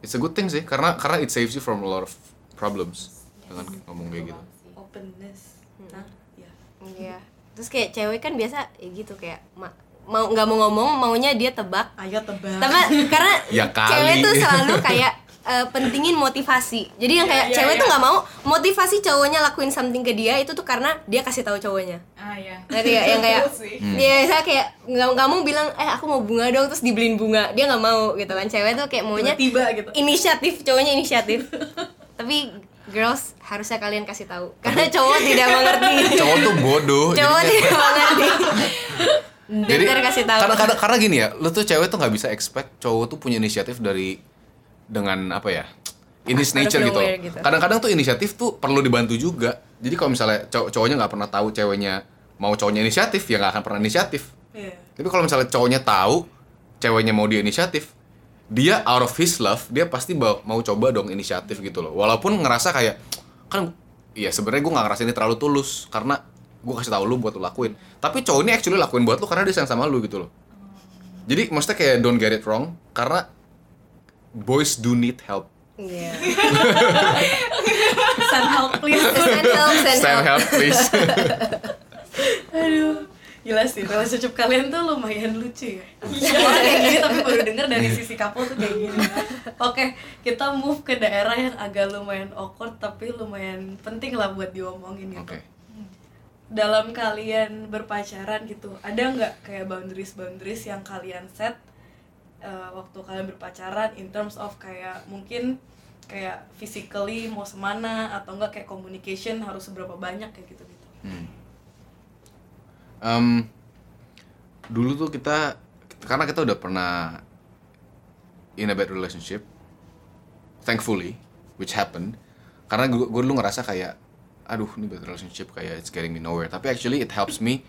it's a good thing sih karena karena it saves you from a lot of problems dengan ngomong kayak gitu Openness. Nah, ya. Iya. Terus kayak cewek kan biasa ya gitu kayak ma- mau nggak mau ngomong maunya dia tebak. Ayo tebak. Tapi karena Ya kali. cewek tuh selalu kayak eh, pentingin motivasi. Jadi yang kayak Iya, iya, cewek iya. tuh nggak mau motivasi cowoknya lakuin something ke dia itu tuh karena dia kasih tahu cowoknya. ah ya Ngerti ya? Yang kayak dia saya kayak nggak nggak mau bilang eh aku mau bunga dong terus dibeliin bunga. Dia nggak mau gitu kan. Cewek tuh kayak maunya tiba gitu inisiatif, cowoknya inisiatif. Tapi girls harusnya kalian kasih tahu karena cowok tidak mengerti. cowok tuh bodoh cowok jadinya. tidak mengerti. jadi kasih tahu. karena, karena karena gini ya lu tuh cewek tuh nggak bisa expect cowok tuh punya inisiatif dari dengan apa ya in his nature gitu gitu. kadang-kadang tuh inisiatif tuh perlu dibantu juga jadi kalau misalnya cow- cowoknya nggak pernah tahu ceweknya mau cowoknya inisiatif ya nggak akan pernah inisiatif Iya. tapi kalau misalnya cowoknya tahu ceweknya mau dia inisiatif dia out of his love dia pasti mau coba dong inisiatif gitu loh. Walaupun ngerasa kayak kan iya sebenarnya gue nggak ngerasa ini terlalu tulus karena gue kasih tahu lu buat lu lakuin. Tapi cowok ini actually lakuin buat lu karena dia sayang sama lu gitu loh. Jadi maksudnya kayak don't get it wrong karena boys do need help. Iya. send help please. Send help, send Send help please. Aduh gila sih relationship kalian tuh lumayan lucu ya. Orang kayak gini tapi baru denger dari sisi couple tuh kayak gini. Oke kita move ke daerah yang agak lumayan awkward tapi lumayan penting lah buat diomongin gitu. Oke. Dalam kalian berpacaran gitu ada nggak kayak boundaries boundaries yang kalian set uh, waktu kalian berpacaran in terms of kayak mungkin kayak physically mau semana atau enggak kayak communication harus seberapa banyak kayak gitu gitu Hmm. Em, dulu tuh kita karena kita udah pernah in a bad relationship, thankfully, which happened. Karena gue, gue dulu ngerasa kayak, aduh ini bad relationship kayak it's getting me nowhere. Tapi actually it helps me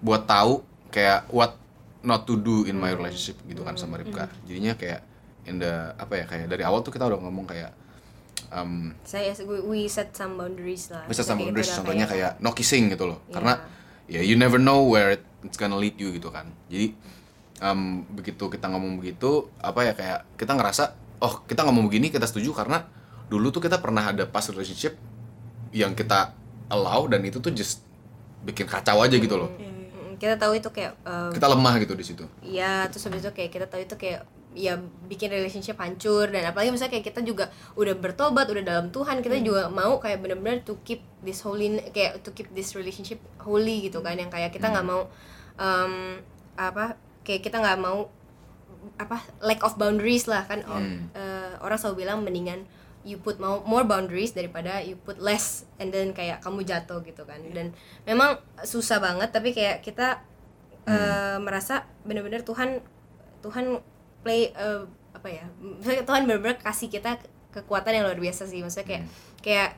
buat tahu kayak what not to do in my relationship gitu kan sama Ripka. Jadinya kayak in the apa ya kayak dari awal tuh kita udah ngomong kayak em, Saya we, we set some boundaries lah. bisa sama Kayak boundaries udah contohnya kayak no kissing gitu loh Iya. karena ya you never know where it- it's gonna lead you gitu kan. Jadi em, begitu kita ngomong begitu apa ya kayak kita ngerasa oh kita ngomong begini kita setuju karena dulu tuh kita pernah ada past relationship yang kita allow dan itu tuh just bikin kacau aja gitu loh. Iya, iya. Kita tahu itu kayak um, kita lemah gitu di situ. Ya terus habis itu kayak kita tahu itu kayak ya bikin relationship hancur dan apalagi misalnya kayak kita juga udah bertobat udah dalam Tuhan kita juga mau kayak benar-benar to keep this holy kayak to keep this relationship holy gitu kan yang kayak kita nggak mau um, apa kayak kita nggak mau apa lack of boundaries lah kan. Hmm. eh, orang selalu bilang mendingan you put more, boundaries daripada you put less and then kayak kamu jatuh gitu kan. Dan memang susah banget tapi kayak kita eh, merasa benar-benar Tuhan Tuhan play eh, apa ya Tuhan benar-benar kasih kita ke- kekuatan yang luar biasa sih. Maksudnya kayak kayak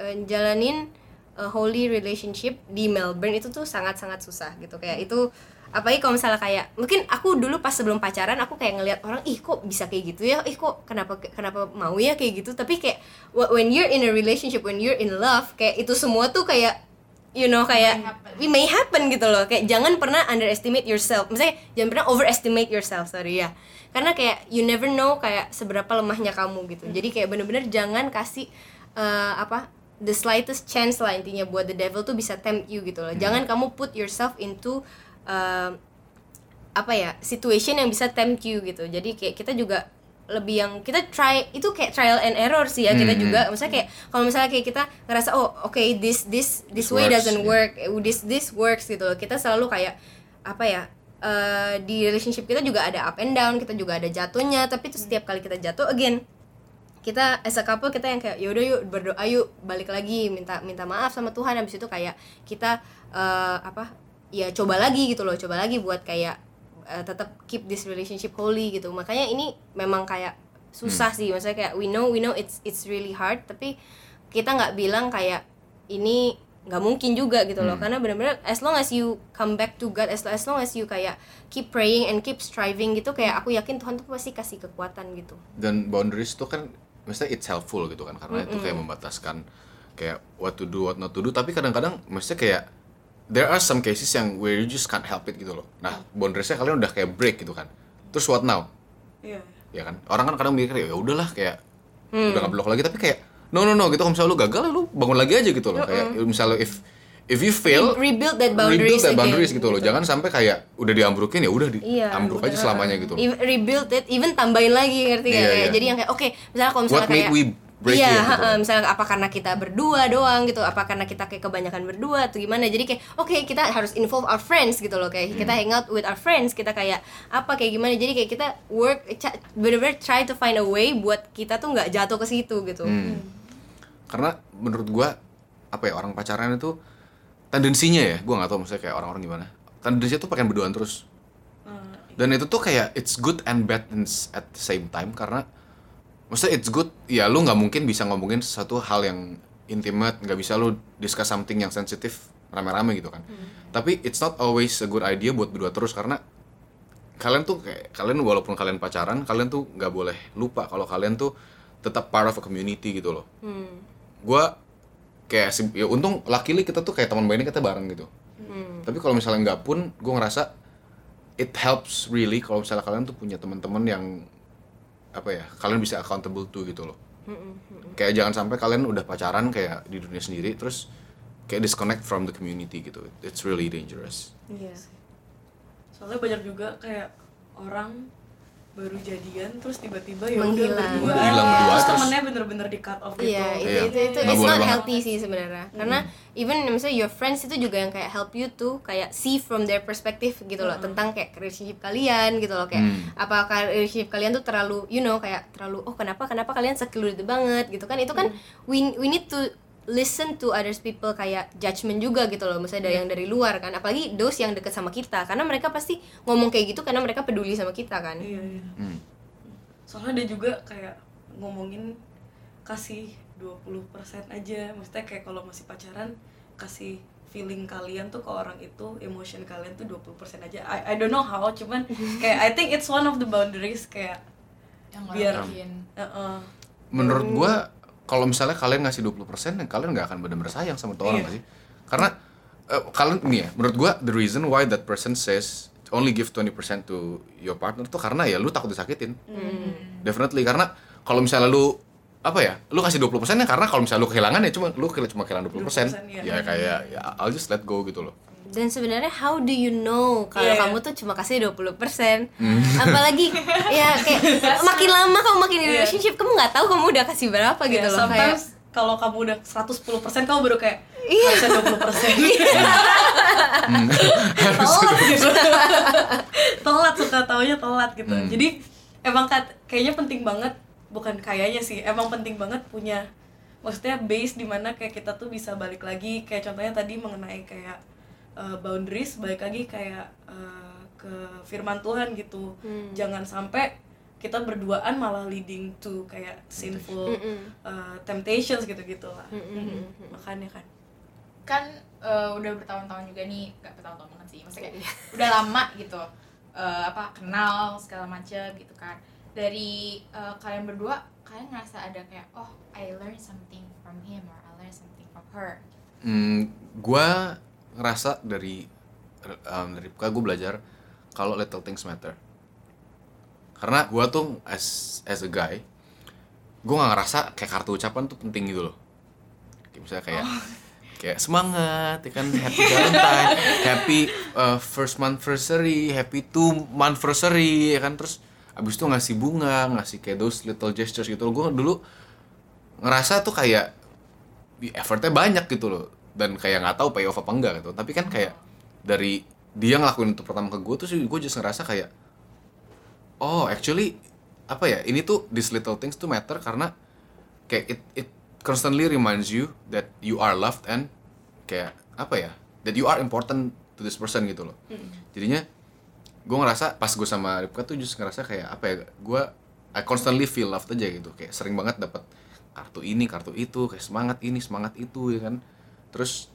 eh, jalanin a holy relationship di Melbourne itu tuh sangat-sangat susah gitu. Kayak itu apalagi kalau misalnya kayak mungkin aku dulu pas sebelum pacaran aku kayak ngelihat orang ih kok bisa kayak gitu ya? Ih kok kenapa kenapa mau ya kayak gitu? Tapi kayak wh- when you're in a relationship when you're in love kayak itu semua tuh kayak you know kayak May happen. may happen gitu loh. Kayak jangan pernah underestimate yourself. Misalnya jangan pernah overestimate yourself sorry ya. Karena kayak you never know kayak seberapa lemahnya kamu gitu. Jadi kayak bener-bener jangan kasih eh, apa the slightest chance lah intinya buat the devil tuh bisa tempt you gitu loh. Jangan kamu put yourself into eh, apa ya situation yang bisa tempt you gitu. Jadi kayak kita juga lebih yang kita try itu kayak trial and error sih ya kita Hmm. juga misalnya kayak kalau misalnya kayak kita ngerasa oh oke this this this This way works, doesn't ya. work eh, this this works gitu loh kita selalu kayak apa ya eh, di relationship kita juga ada up and down kita juga ada jatuhnya tapi itu setiap kali kita jatuh again kita as a couple kita yang kayak yaudah yuk berdoa yuk balik lagi minta minta maaf sama Tuhan habis itu kayak kita eh, apa ya coba lagi gitu loh coba lagi buat kayak eh, tetap keep this relationship holy gitu. Makanya ini memang kayak susah sih. Maksudnya kayak we know we know it's it's really hard. Tapi kita nggak bilang kayak ini nggak mungkin juga gitu loh. Hmm. karena benar-benar as long as you come back to God as, as long as you kayak keep praying and keep striving gitu kayak aku yakin Tuhan tuh pasti kasih kekuatan gitu. Dan boundaries itu kan maksudnya it's helpful gitu kan. Karena itu kayak membataskan kayak what to do what not to do. Tapi kadang-kadang maksudnya kayak there are some cases yang where you just can't help it gitu loh. Nah boundariesnya kalian udah kayak break gitu kan. Terus what now? Iya. Ya kan? Orang kan kadang mikir ya udahlah kayak udah nggak blok lagi. Tapi kayak no no no gitu. Kalau misalnya lu gagal lu bangun lagi aja gitu loh. Kayak misalnya if if you fail Re- rebuild that boundaries rebuild that again, boundaries gitu loh. Gitu. jangan sampai kayak udah diambrukin ya udah di Iya, ambruk aja selamanya gitu loh. Even- rebuild it even tambahin lagi ngerti gak Iya, Kayak iya. jadi yang kayak oke misalnya kalau misalnya What made kayak we break iya it, gitu. misalnya apa karena kita berdua doang gitu apa karena kita kayak kebanyakan berdua atau gimana. Jadi kayak oke kita harus involve our friends gitu loh kayak Hmm. kita hang out with our friends kita kayak apa kayak gimana. Jadi kayak kita work bener-bener try to find a way buat kita tuh nggak jatuh ke situ gitu. Hmm. karena menurut gua apa ya orang pacaran itu tendensinya ya gua nggak tahu maksudnya kayak orang-orang gimana. Tendensinya tuh pengen berduaan terus. Eh, dan itu tuh kayak it's good and bad at the same time karena maksudnya it's good ya lu nggak mungkin bisa ngomongin sesuatu hal yang intimate nggak bisa lu discuss something yang sensitif rame-rame gitu kan tapi it's not always a good idea buat berdua terus karena kalian tuh kayak kalian walaupun kalian pacaran kalian tuh nggak boleh lupa kalau kalian tuh tetap part of a community gitu loh Hmm. gua kayak ya untung luckily kita tuh kayak teman mainnya kita bareng gitu Hmm. tapi kalau misalnya nggak pun gue ngerasa it helps really kalau misalnya kalian tuh punya teman-teman yang apa ya kalian bisa accountable to gitu loh. Kayak jangan sampai kalian udah pacaran kayak di dunia sendiri terus kayak disconnect from the community gitu. It's really dangerous. Iya. Soalnya banyak juga kayak orang baru jadian terus tiba-tiba ya udah Menghilang. berdua. Menghilang berdua, terus terus- temennya bener-bener di cut off gitu. Iya, itu, Iya. itu itu Nggak it's not banget. healthy sih sebenarnya. Karena even misalnya your friends itu juga yang kayak help you tuh kayak see from their perspective gitu loh tentang kayak relationship kalian gitu loh kayak Hmm. apakah relationship kalian tuh terlalu you know kayak terlalu oh kenapa kenapa kalian secluded banget gitu kan itu kan we we need to listen to others people kayak judgment juga gitu loh misalnya dari yang dari luar kan apalagi those yang deket sama kita karena mereka pasti ngomong kayak gitu karena mereka peduli sama kita kan Iya, iya. Hmm. Soalnya dia juga kayak ngomongin kasih 20% aja. Maksudnya kayak kalau masih pacaran kasih feeling kalian tuh ke orang itu, emotion kalian tuh 20% aja. I, I don't know how, cuman kayak I think it's one of the boundaries kayak yang Biar- ngelakuin uh-uh. menurut gua kalau misalnya kalian ngasih 20% ya kalian nggak akan benar-benar sayang sama tuh orang nggak sih? Karena eh, kalian nih ya menurut gua the reason why that person says only give 20% to your partner tuh karena ya lu takut disakitin. Definitely karena kalau misalnya lu apa ya lu kasih 20% ya karena kalau misalnya lu kehilangan ya cuma lu cuma kehilangan 20%, 20%, iya. ya kayak ya I'll just let go gitu loh dan sebenarnya how do you know kalau Iya, iya. kamu tuh cuma kasih 20% apalagi ya kayak makin lama kamu makin Iya. relationship kamu nggak tahu kamu udah kasih berapa gitu Iya, loh kayak sometimes kalau kamu udah 110% kamu baru kayak Iya. harusnya 20% telat gitu. Telat suka taunya telat gitu. Hmm. jadi emang kat- kayaknya penting banget bukan kayaknya sih emang penting banget punya maksudnya base di mana kayak kita tuh bisa balik lagi. Kayak contohnya tadi mengenai kayak uh, boundaries balik lagi kayak uh, ke firman Tuhan gitu Hmm. jangan sampai kita berduaan malah leading to kayak sinful Mm-mm. uh, temptations gitu-gitu lah Mm-mm. Mm. makanya kan kan eh, udah bertahun-tahun juga nih gak bertahun-tahun banget sih maksudnya kayak udah lama gitu eh, apa kenal segala macem gitu kan dari eh, kalian berdua kalian ngerasa ada kayak oh I learn something from him or I learn something from her Hmm, gua ngerasa dari um, dari buka gue belajar kalau little things matter. Karena gua tuh as as a guy, gua nggak ngerasa kayak kartu ucapan tuh penting gitu loh. Kayak misalnya kayak kayak semangat, ya kan happy Valentine, happy uh, first monthversary, happy two monthversary, ya kan terus abis itu ngasih bunga, ngasih kayak those little gestures gitu loh. Gua dulu ngerasa tuh kayak effortnya banyak gitu loh dan kayak nggak tahu pay off apa enggak gitu. Tapi kan kayak dari dia ngelakuin itu pertama ke gue tuh sih gue just ngerasa kayak oh actually apa ya ini tuh these little things tuh matter karena kayak it it constantly reminds you that you are loved and kayak apa ya that you are important to this person gitu loh. Jadinya gue ngerasa pas gue sama Ripka tuh just ngerasa kayak apa ya gue I constantly feel loved aja gitu. Kayak sering banget dapat kartu ini kartu itu kayak semangat ini semangat itu ya kan terus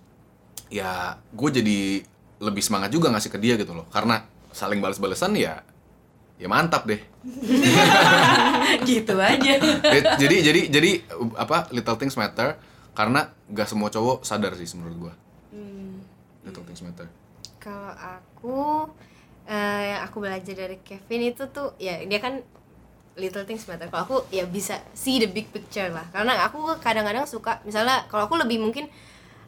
ya gue jadi lebih semangat juga ngasih ke dia gitu loh. Karena saling balas-balesan ya ya mantap deh. Gitu aja. Jadi jadi jadi uh, apa little things matter. Karena gak semua cowok sadar sih menurut gue Hmm. little things matter. Kalau aku eh, yang aku belajar dari Kevin itu tuh ya dia kan little things matter. Kalau aku ya bisa see the big picture lah. Karena aku kadang-kadang suka misalnya kalau aku lebih mungkin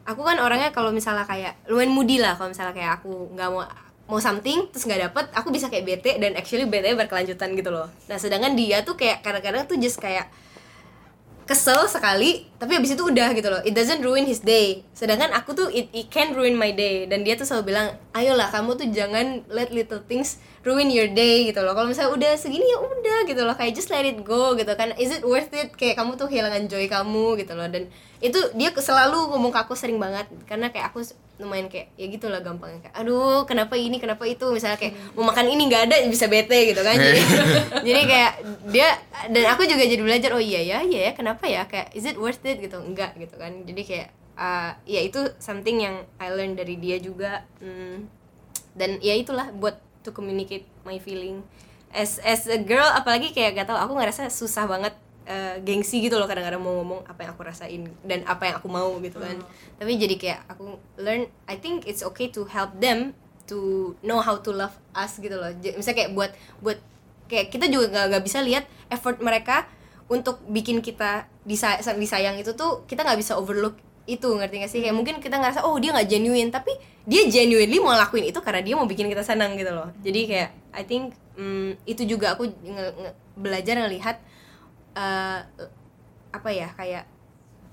aku kan orangnya kalau misalnya kayak lumayan moody lah kalau misalnya kayak aku nggak mau mau something terus nggak dapet aku bisa kayak bete dan actually bete berkelanjutan gitu loh. Nah sedangkan dia tuh kayak kadang-kadang tuh just kayak kesel sekali tapi abis itu udah gitu loh. It doesn't ruin his day. Sedangkan aku tuh it, it can ruin my day. Dan dia tuh selalu bilang ayolah kamu tuh jangan let little things ruin your day gitu loh. Kalau misalnya udah segini ya udah gitu loh. Kayak just let it go gitu kan. Is it worth it? Kayak kamu tuh kehilangan joy kamu gitu loh. Dan itu dia selalu ngomong ke aku sering banget. Karena kayak aku lumayan kayak ya gitulah gampangnya. Kayak aduh kenapa ini kenapa itu? Misalnya kayak mau makan ini nggak ada bisa bete gitu kan. Jadi, jadi kayak dia dan aku juga jadi belajar oh iya ya iya ya kenapa ya? Kayak is it worth it? Gitu. Enggak gitu kan. Jadi kayak uh, ya itu something yang I learn dari dia juga. Hmm, dan ya itulah buat to communicate my feeling. As as a girl apalagi kayak gak tau aku ngerasa susah banget uh, gengsi gitu loh kadang-kadang mau ngomong apa yang aku rasain dan apa yang aku mau gitu kan. Tapi jadi kayak aku learn I think it's okay to help them to know how to love us gitu loh. Misalnya kayak buat buat kayak kita juga nggak nggak bisa lihat effort mereka untuk bikin kita disa disayang itu tuh kita nggak bisa overlook itu ngerti gak sih? Kayak mungkin kita ngerasa oh dia nggak genuine tapi dia genuinely mau lakuin itu karena dia mau bikin kita senang gitu loh jadi kayak I think mm, itu juga aku nge- nge- belajar ngelihat eh, apa ya kayak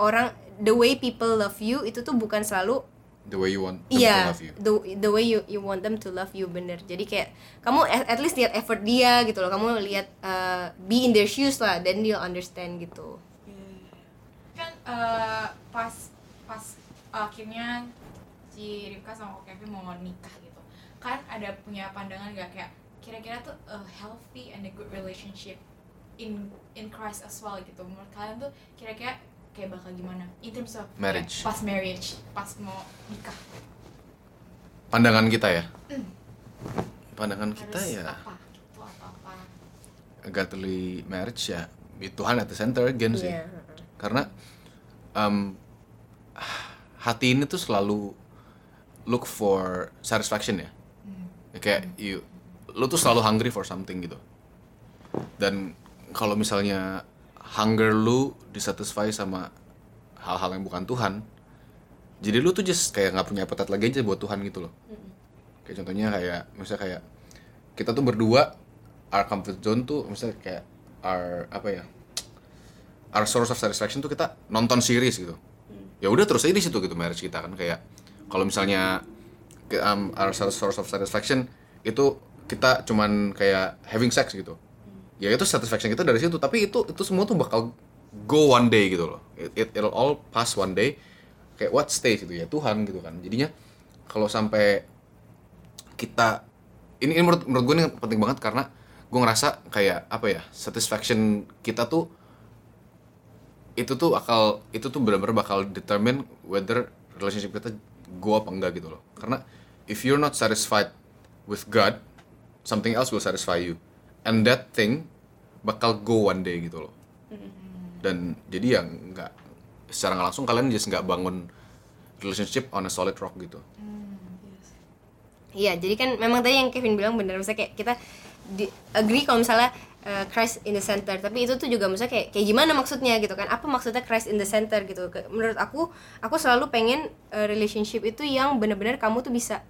orang the way people love you itu tuh bukan selalu the way you want them Iya, to love you the the way you you want them to love you bener. Jadi kayak kamu at, at least lihat effort dia gitu loh. Kamu lihat uh, be in their shoes lah, then you'll understand gitu. kan eh, pas pas akhirnya si Rifka sama Kok Kevin mau nikah gitu. Kan ada punya pandangan gak kayak kira-kira tuh a healthy and a good relationship in in Christ as well gitu. Menurut kalian tuh kira-kira kayak bakal gimana? In terms of kayak Marriage. pas marriage pas mau nikah. Pandangan kita ya? Pandangan kita harus ya? apa gitu atau apa godly marriage ya Tuhan at the center again sih. Iya. karena um, hati ini tuh selalu look for satisfaction ya. Ya kayak you lu tuh selalu hungry for something gitu. Dan kalau misalnya hunger lu disatisfy sama hal-hal yang bukan Tuhan jadi lu tuh just kayak nggak punya appetite lagi aja buat Tuhan gitu loh. Kayak contohnya kayak misalnya kayak kita tuh berdua our comfort zone tuh misalnya kayak our apa ya our source of satisfaction tuh kita nonton series gitu. Ya udah terus aja di situ gitu marriage kita kan kayak kalau misalnya um, our source of satisfaction itu kita cuman kayak having sex gitu. Ya itu satisfaction kita dari situ. Tapi itu itu semua tuh bakal go one day gitu loh. It, it it'll all pass one day. Kayak what stays gitu ya Tuhan gitu kan. Jadinya kalau sampai kita ini, ini menurut menurut gue ini penting banget karena gue ngerasa kayak apa ya satisfaction kita tuh itu tuh akal itu tuh benar-benar bakal determine whether relationship kita go apa enggak gitu loh. Karena if you're not satisfied with God something else will satisfy you. And that thing bakal go one day gitu loh. Dan jadi ya nggak secara langsung kalian just nggak bangun relationship on a solid rock gitu. Iya, jadi kan memang tadi yang Kevin bilang benar misalnya kayak kita di, agree kalau misalnya uh, Christ in the center, tapi itu tuh juga misalnya kayak kayak gimana maksudnya gitu kan? Apa maksudnya Christ in the center gitu? Menurut aku, aku selalu pengen uh, relationship itu yang benar-benar kamu tuh bisa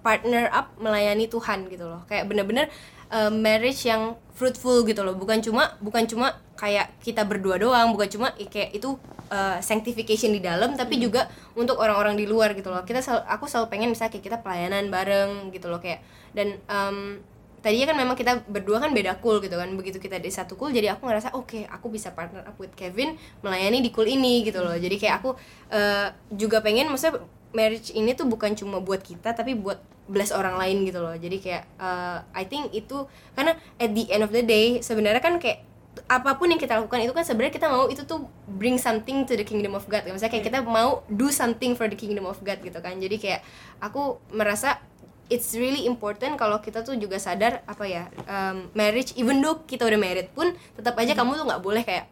partner up melayani Tuhan gitu loh. Kayak benar-benar uh, marriage yang fruitful gitu loh. Bukan cuma bukan cuma kayak kita berdua doang, bukan cuma kayak itu uh, sanctification di dalam tapi juga untuk orang-orang di luar gitu loh. Kita sel- aku selalu pengen misalnya kayak kita pelayanan bareng gitu loh kayak dan um, tadinya kan memang kita berdua kan beda cool gitu kan. Begitu kita di satu cool jadi aku ngerasa oke aku bisa partner up with Kevin melayani di cool ini gitu loh. Jadi kayak aku uh, juga pengen maksudnya marriage ini tuh bukan cuma buat kita tapi buat bless orang lain gitu loh. Jadi kayak uh, I think itu karena at the end of the day sebenarnya kan kayak apa pun yang kita lakukan itu kan sebenarnya kita mau itu tuh bring something to the kingdom of God. Misalnya kayak kita mau do something for the kingdom of God gitu kan. Jadi kayak aku merasa it's really important kalau kita tuh juga sadar apa ya um, marriage even though kita udah married pun tetap aja kamu tuh nggak boleh kayak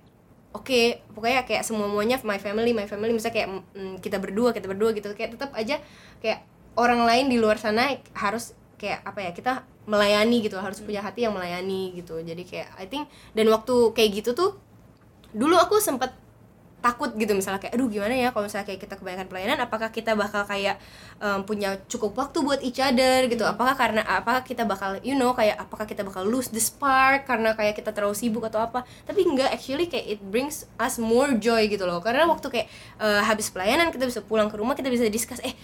oke pokoknya kayak semua muanya my family my family misalnya kayak mm, kita berdua kita berdua gitu kayak tetap aja kayak orang lain di luar sana harus kayak apa ya kita melayani gitu harus punya hati yang melayani gitu. Jadi kayak I think dan waktu kayak gitu tuh dulu aku sempet takut gitu misalnya kayak aduh gimana ya kalau misalnya kayak kita kebanyakan pelayanan apakah kita bakal kayak em, punya cukup waktu buat each other? Gitu. Apakah karena apakah kita bakal you know kayak apakah kita bakal lose the spark karena kayak kita terlalu sibuk atau apa? Tapi enggak actually kayak it brings us more joy gitu loh. Karena waktu kayak eh, habis pelayanan kita bisa pulang ke rumah kita bisa discuss eh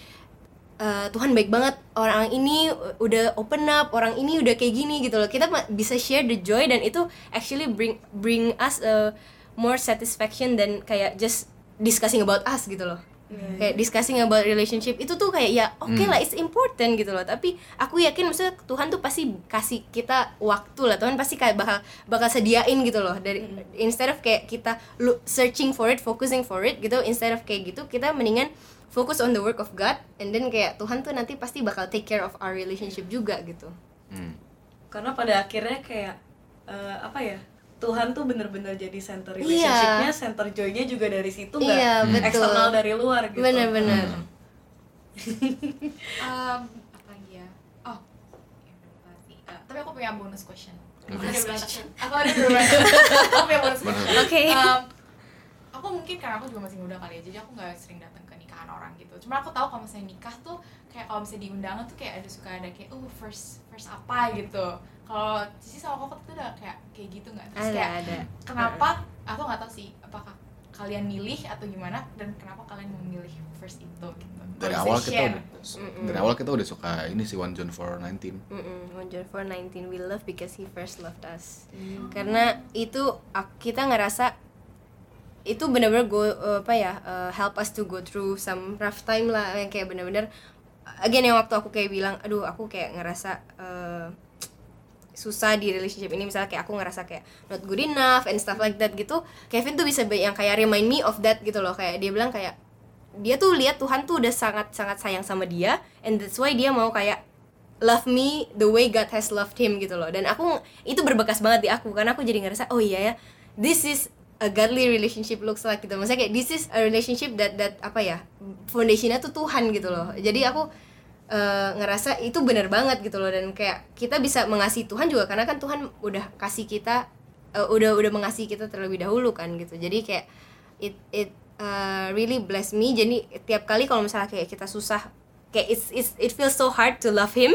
eh, Tuhan baik banget orang ini udah open up orang ini udah kayak gini gitu loh. Kita bisa share the joy dan itu actually bring bring us a more satisfaction dan kayak just discussing about us gitu loh. Kayak discussing about relationship itu tuh kayak ya oke lah it's important gitu loh. Tapi aku yakin maksudnya Tuhan tuh pasti kasih kita waktu lah. Tuhan pasti kayak bakal bakal sediain gitu loh. Dari instead of kayak kita searching for it focusing for it gitu instead of kayak gitu kita mendingan fokus on the work of God and then kayak Tuhan tuh nanti pasti bakal take care of our relationship juga gitu. Hmm. karena pada akhirnya kayak eh, apa ya Tuhan tuh bener-bener jadi center Iya. relationshipnya, center joy-nya juga dari situ nggak Iya, betul. eksternal dari luar gitu. bener-bener Um, apa lagi ya? Oh. Eh, tapi aku punya bonus question. Aku Bonus ada bilang Aku ada Aku punya bonus question. Oke. Um, aku mungkin karena aku juga masih muda kali ya, jadi aku nggak sering datang ke nikahan orang gitu. Cuma aku tahu kalau misalnya nikah tuh kayak kalau misalnya di undangan tuh kayak ada suka ada kayak oh first first apa gitu. Kalau Cici sama Koko tuh udah kayak kayak gitu nggak? Terus ada kayak ada kenapa? Aku nggak tahu sih apakah kalian milih atau gimana dan kenapa kalian memilih first itu gitu. Dari awal kita udah, dari awal kita udah suka ini sih One John 419. Mm-mm, One John 4:19 we love because he first loved us. Karena itu kita ngerasa itu benar-benar go uh, apa ya uh, help us to go through some rough time lah yang kayak benar-benar again yang waktu aku kayak bilang aduh aku kayak ngerasa uh, susah di relationship ini. Misalnya kayak aku ngerasa kayak not good enough and stuff like that gitu. Kevin tuh bisa yang kayak remind me of that gitu loh. Kayak dia bilang kayak dia tuh lihat Tuhan tuh udah sangat sangat sayang sama dia and that's why dia mau kayak love me the way God has loved him gitu loh. Dan aku itu berbekas banget di aku karena aku jadi ngerasa oh iya ya this is a godly relationship looks like gitu. Maksudnya kayak this is a relationship that that apa ya foundationnya tuh Tuhan gitu loh. Jadi aku eh, ngerasa itu benar banget gitu loh. Dan kayak kita bisa mengasihi Tuhan juga karena kan Tuhan udah kasih kita eh, udah udah mengasihi kita terlebih dahulu kan gitu. Jadi kayak it it uh, really bless me. Jadi tiap kali kalau misalnya kayak kita susah kayak it's, it's it feels so hard to love him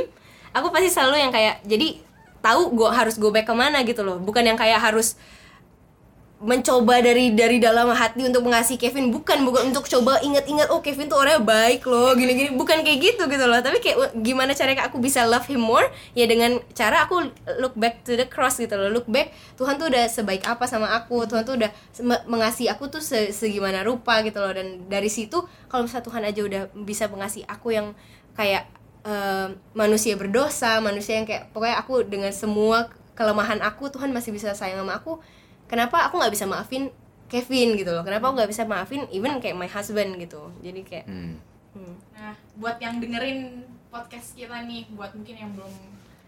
aku pasti selalu yang kayak jadi tahu gue harus go back ke mana gitu loh. Bukan yang kayak harus mencoba dari dari dalam hati untuk mengasihi Kevin. Bukan bukan untuk coba ingat-ingat oh Kevin tuh orangnya baik loh gini-gini. Bukan kayak gitu gitu loh. Tapi kayak uh, gimana caranya aku bisa love him more? Ya dengan cara aku look back to the cross gitu loh. Look back Tuhan tuh udah sebaik apa sama aku. Tuhan tuh udah mengasihi aku tuh se- segimana rupa gitu loh. Dan dari situ kalau misalnya Tuhan aja udah bisa mengasihi aku yang kayak eh, manusia berdosa manusia yang kayak pokoknya aku dengan semua kelemahan aku Tuhan masih bisa sayang sama aku kenapa aku nggak bisa maafin Kevin gitu loh kenapa aku nggak bisa maafin even kayak my husband gitu jadi kayak Hmm. hmm. Nah, buat yang dengerin podcast kita nih, buat mungkin yang belum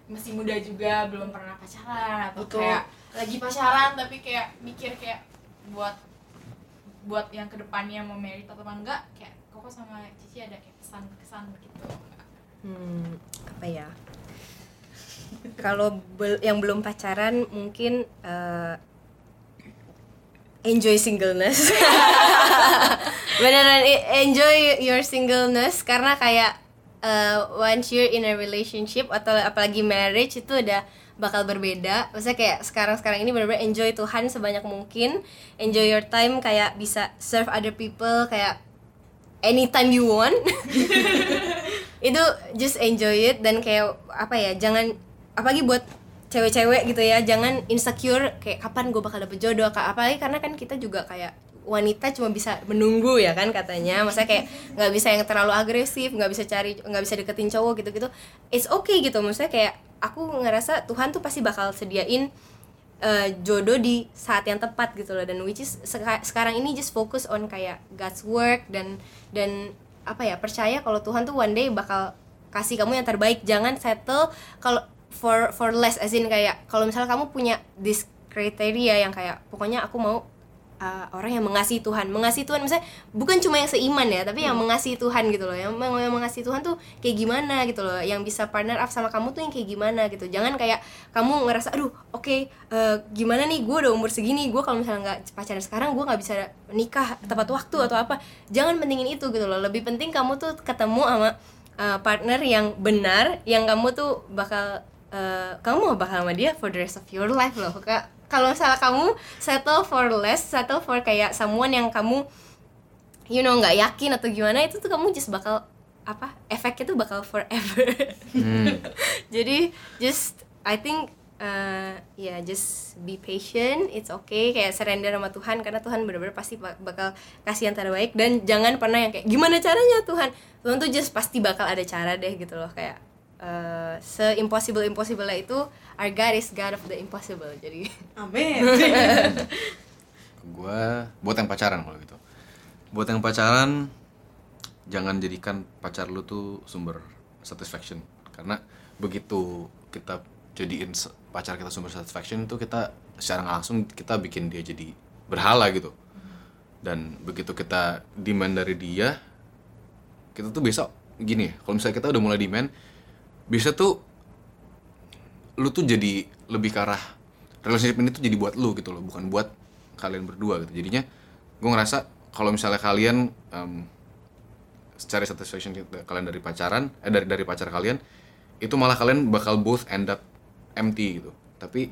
masih muda juga, belum pernah pacaran atau Betul. kayak lagi pacaran tapi kayak mikir kayak buat buat yang ke depannya mau married atau enggak, kayak Koko sama Cici ada kayak kesan-kesan gitu. nggak? Hmm, apa ya kalau bel- yang belum pacaran mungkin eh, enjoy singleness. Beneran i- enjoy your singleness karena kayak eh, once you're in a relationship atau apalagi marriage itu udah bakal berbeda. Maksudnya kayak sekarang-sekarang ini bener-bener enjoy Tuhan sebanyak mungkin. Enjoy your time kayak bisa serve other people kayak anytime you want. Itu just enjoy it dan kayak apa ya jangan apalagi buat cewek-cewek gitu ya jangan insecure kayak kapan gue bakal dapet jodoh Kak. apalagi karena kan kita juga kayak wanita cuma bisa menunggu ya kan katanya. Maksudnya kayak nggak bisa yang terlalu agresif nggak bisa cari nggak bisa deketin cowok gitu gitu it's okay gitu maksudnya kayak aku ngerasa Tuhan tuh pasti bakal sediain eh, jodoh di saat yang tepat gitu loh. Dan which is seka- sekarang ini just focus on kayak God's work dan dan apa ya percaya kalau Tuhan tuh one day bakal kasih kamu yang terbaik. Jangan settle kalau for for less as in kayak kalau misalnya kamu punya this criteria yang kayak pokoknya aku mau uh, orang yang mengasihi Tuhan. Mengasihi Tuhan misalnya bukan cuma yang seiman ya tapi yang mengasihi Tuhan gitu loh. Yang, yang mengasihi Tuhan tuh kayak gimana gitu loh. Yang bisa partner up sama kamu tuh yang kayak gimana gitu. Jangan kayak kamu ngerasa aduh oke eh, gimana nih? Gue udah umur segini. Gue kalau misalnya nggak pacaran sekarang gue nggak bisa nikah tepat waktu atau apa. Jangan pentingin itu gitu loh. Lebih penting kamu tuh ketemu sama uh, partner yang benar yang kamu tuh bakal uh, kamu mau bakal sama dia for the rest of your life loh Kak. kalau misalnya kamu settle for less settle for kayak someone yang kamu you know nggak yakin atau gimana itu tuh kamu just bakal apa efeknya tuh bakal forever. Jadi just I think uh, ya just be patient it's okay kayak surrender sama Tuhan karena Tuhan benar-benar pasti bak- bakal kasih yang terbaik dan jangan pernah yang kayak gimana caranya Tuhan? Tuhan tuh just pasti bakal ada cara deh gitu loh kayak uh, se impossible impossible lah itu our God is God of the impossible jadi Amin. Gua buat yang pacaran kalau gitu. Buat yang pacaran jangan jadikan pacar lu tuh sumber satisfaction karena begitu kita jadiin pacar kita sumber satisfaction itu kita secara langsung kita bikin dia jadi berhala gitu dan begitu kita demand dari dia kita tuh besok gini kalau misalnya kita udah mulai demand bisa tuh lu tuh jadi lebih ke arah relationship ini tuh jadi buat lu gitu loh bukan buat kalian berdua gitu. Jadinya gue ngerasa kalau misalnya kalian em, secara satisfaction kalian dari pacaran eh dari dari pacar kalian itu malah kalian bakal both end up empty gitu. Tapi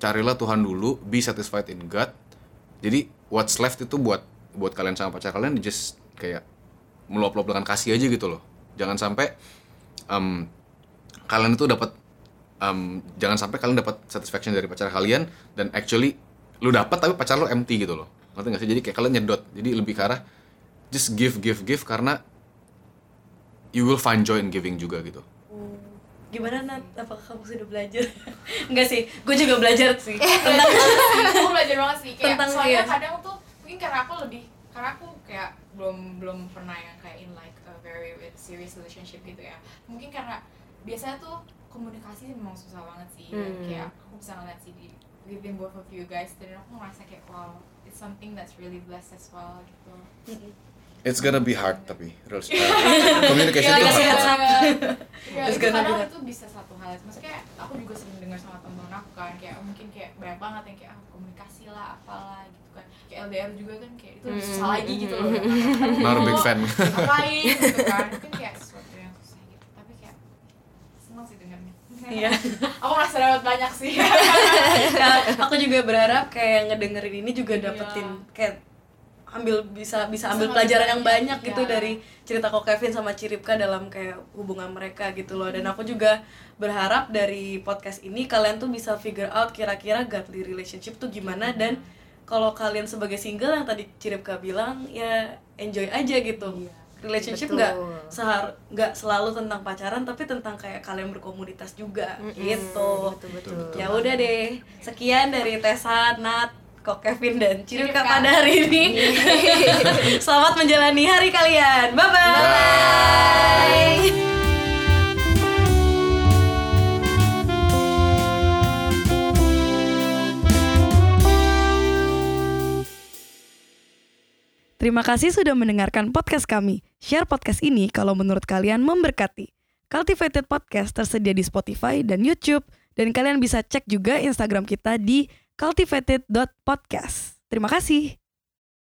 carilah Tuhan dulu be satisfied in God. Jadi what's left itu buat buat kalian sama pacar kalian just kayak meluap-luap dengan kasih aja gitu loh. Jangan sampai em, kalian itu dapat em, jangan sampai kalian dapat satisfaction dari pacar kalian dan actually lu dapat tapi pacar lu empty gitu loh. Ngerti gak sih? Jadi kayak kalian nyedot. Jadi lebih ke arah just give give give karena you will find joy in giving juga gitu. Gimana Nat? Apakah kamu sudah belajar? Enggak sih, gue juga belajar sih. Tentang aku belajar banget sih. Kayak Tentang soalnya iya. kadang tuh mungkin karena aku lebih karena aku kayak belum belum pernah yang kayak in like very serious relationship gitu ya. Mungkin karena biasanya tuh komunikasi memang susah banget sih. Hmm. kayak aku bisa ngeliat sih di within both of you guys dan aku ngerasa kayak wow it's something that's really blessed as well gitu it's gonna be hard tapi real- communication Iya, itu dikasih hard. heads up. Ya, It's itu gonna kadang be itu bisa satu hal. Maksudnya kayak aku juga sering dengar sama temen-temen aku kan kayak mungkin kayak banyak banget yang kayak ah, komunikasi lah apalah gitu kan. Kayak LDR juga kan kayak itu Hmm. susah lagi gitu loh. Not a big fan. ngapain gitu kan. Mungkin kayak sesuatu yang susah gitu. Tapi kayak seneng sih dengarnya. Iya. aku merasa dapat banyak sih. Nah, aku juga berharap kayak ngedengerin ini juga Iya. dapetin kayak ambil bisa bisa ambil Bisa pelajaran yang banyak banyak, gitu iya. dari cerita kok Kevin sama Ciripka dalam kayak hubungan mereka gitu loh. Dan aku juga berharap dari podcast ini kalian tuh bisa figure out kira-kira godly relationship tuh gimana. Dan kalau kalian sebagai single yang tadi Ciripka bilang ya enjoy aja gitu. Relationship Betul. nggak sehar nggak selalu tentang pacaran tapi tentang kayak kalian berkomunitas juga gitu. betul betul. Ya udah deh, sekian dari Tessa, Nat, Kok Kevin dan Cirika. pada hari ini. Selamat menjalani hari kalian. Bye bye. Terima kasih sudah mendengarkan podcast kami. Share podcast ini kalau menurut kalian memberkati. Cultivated Podcast tersedia di Spotify dan YouTube. Dan kalian bisa cek juga Instagram kita di cultivated.podcast. Terima kasih.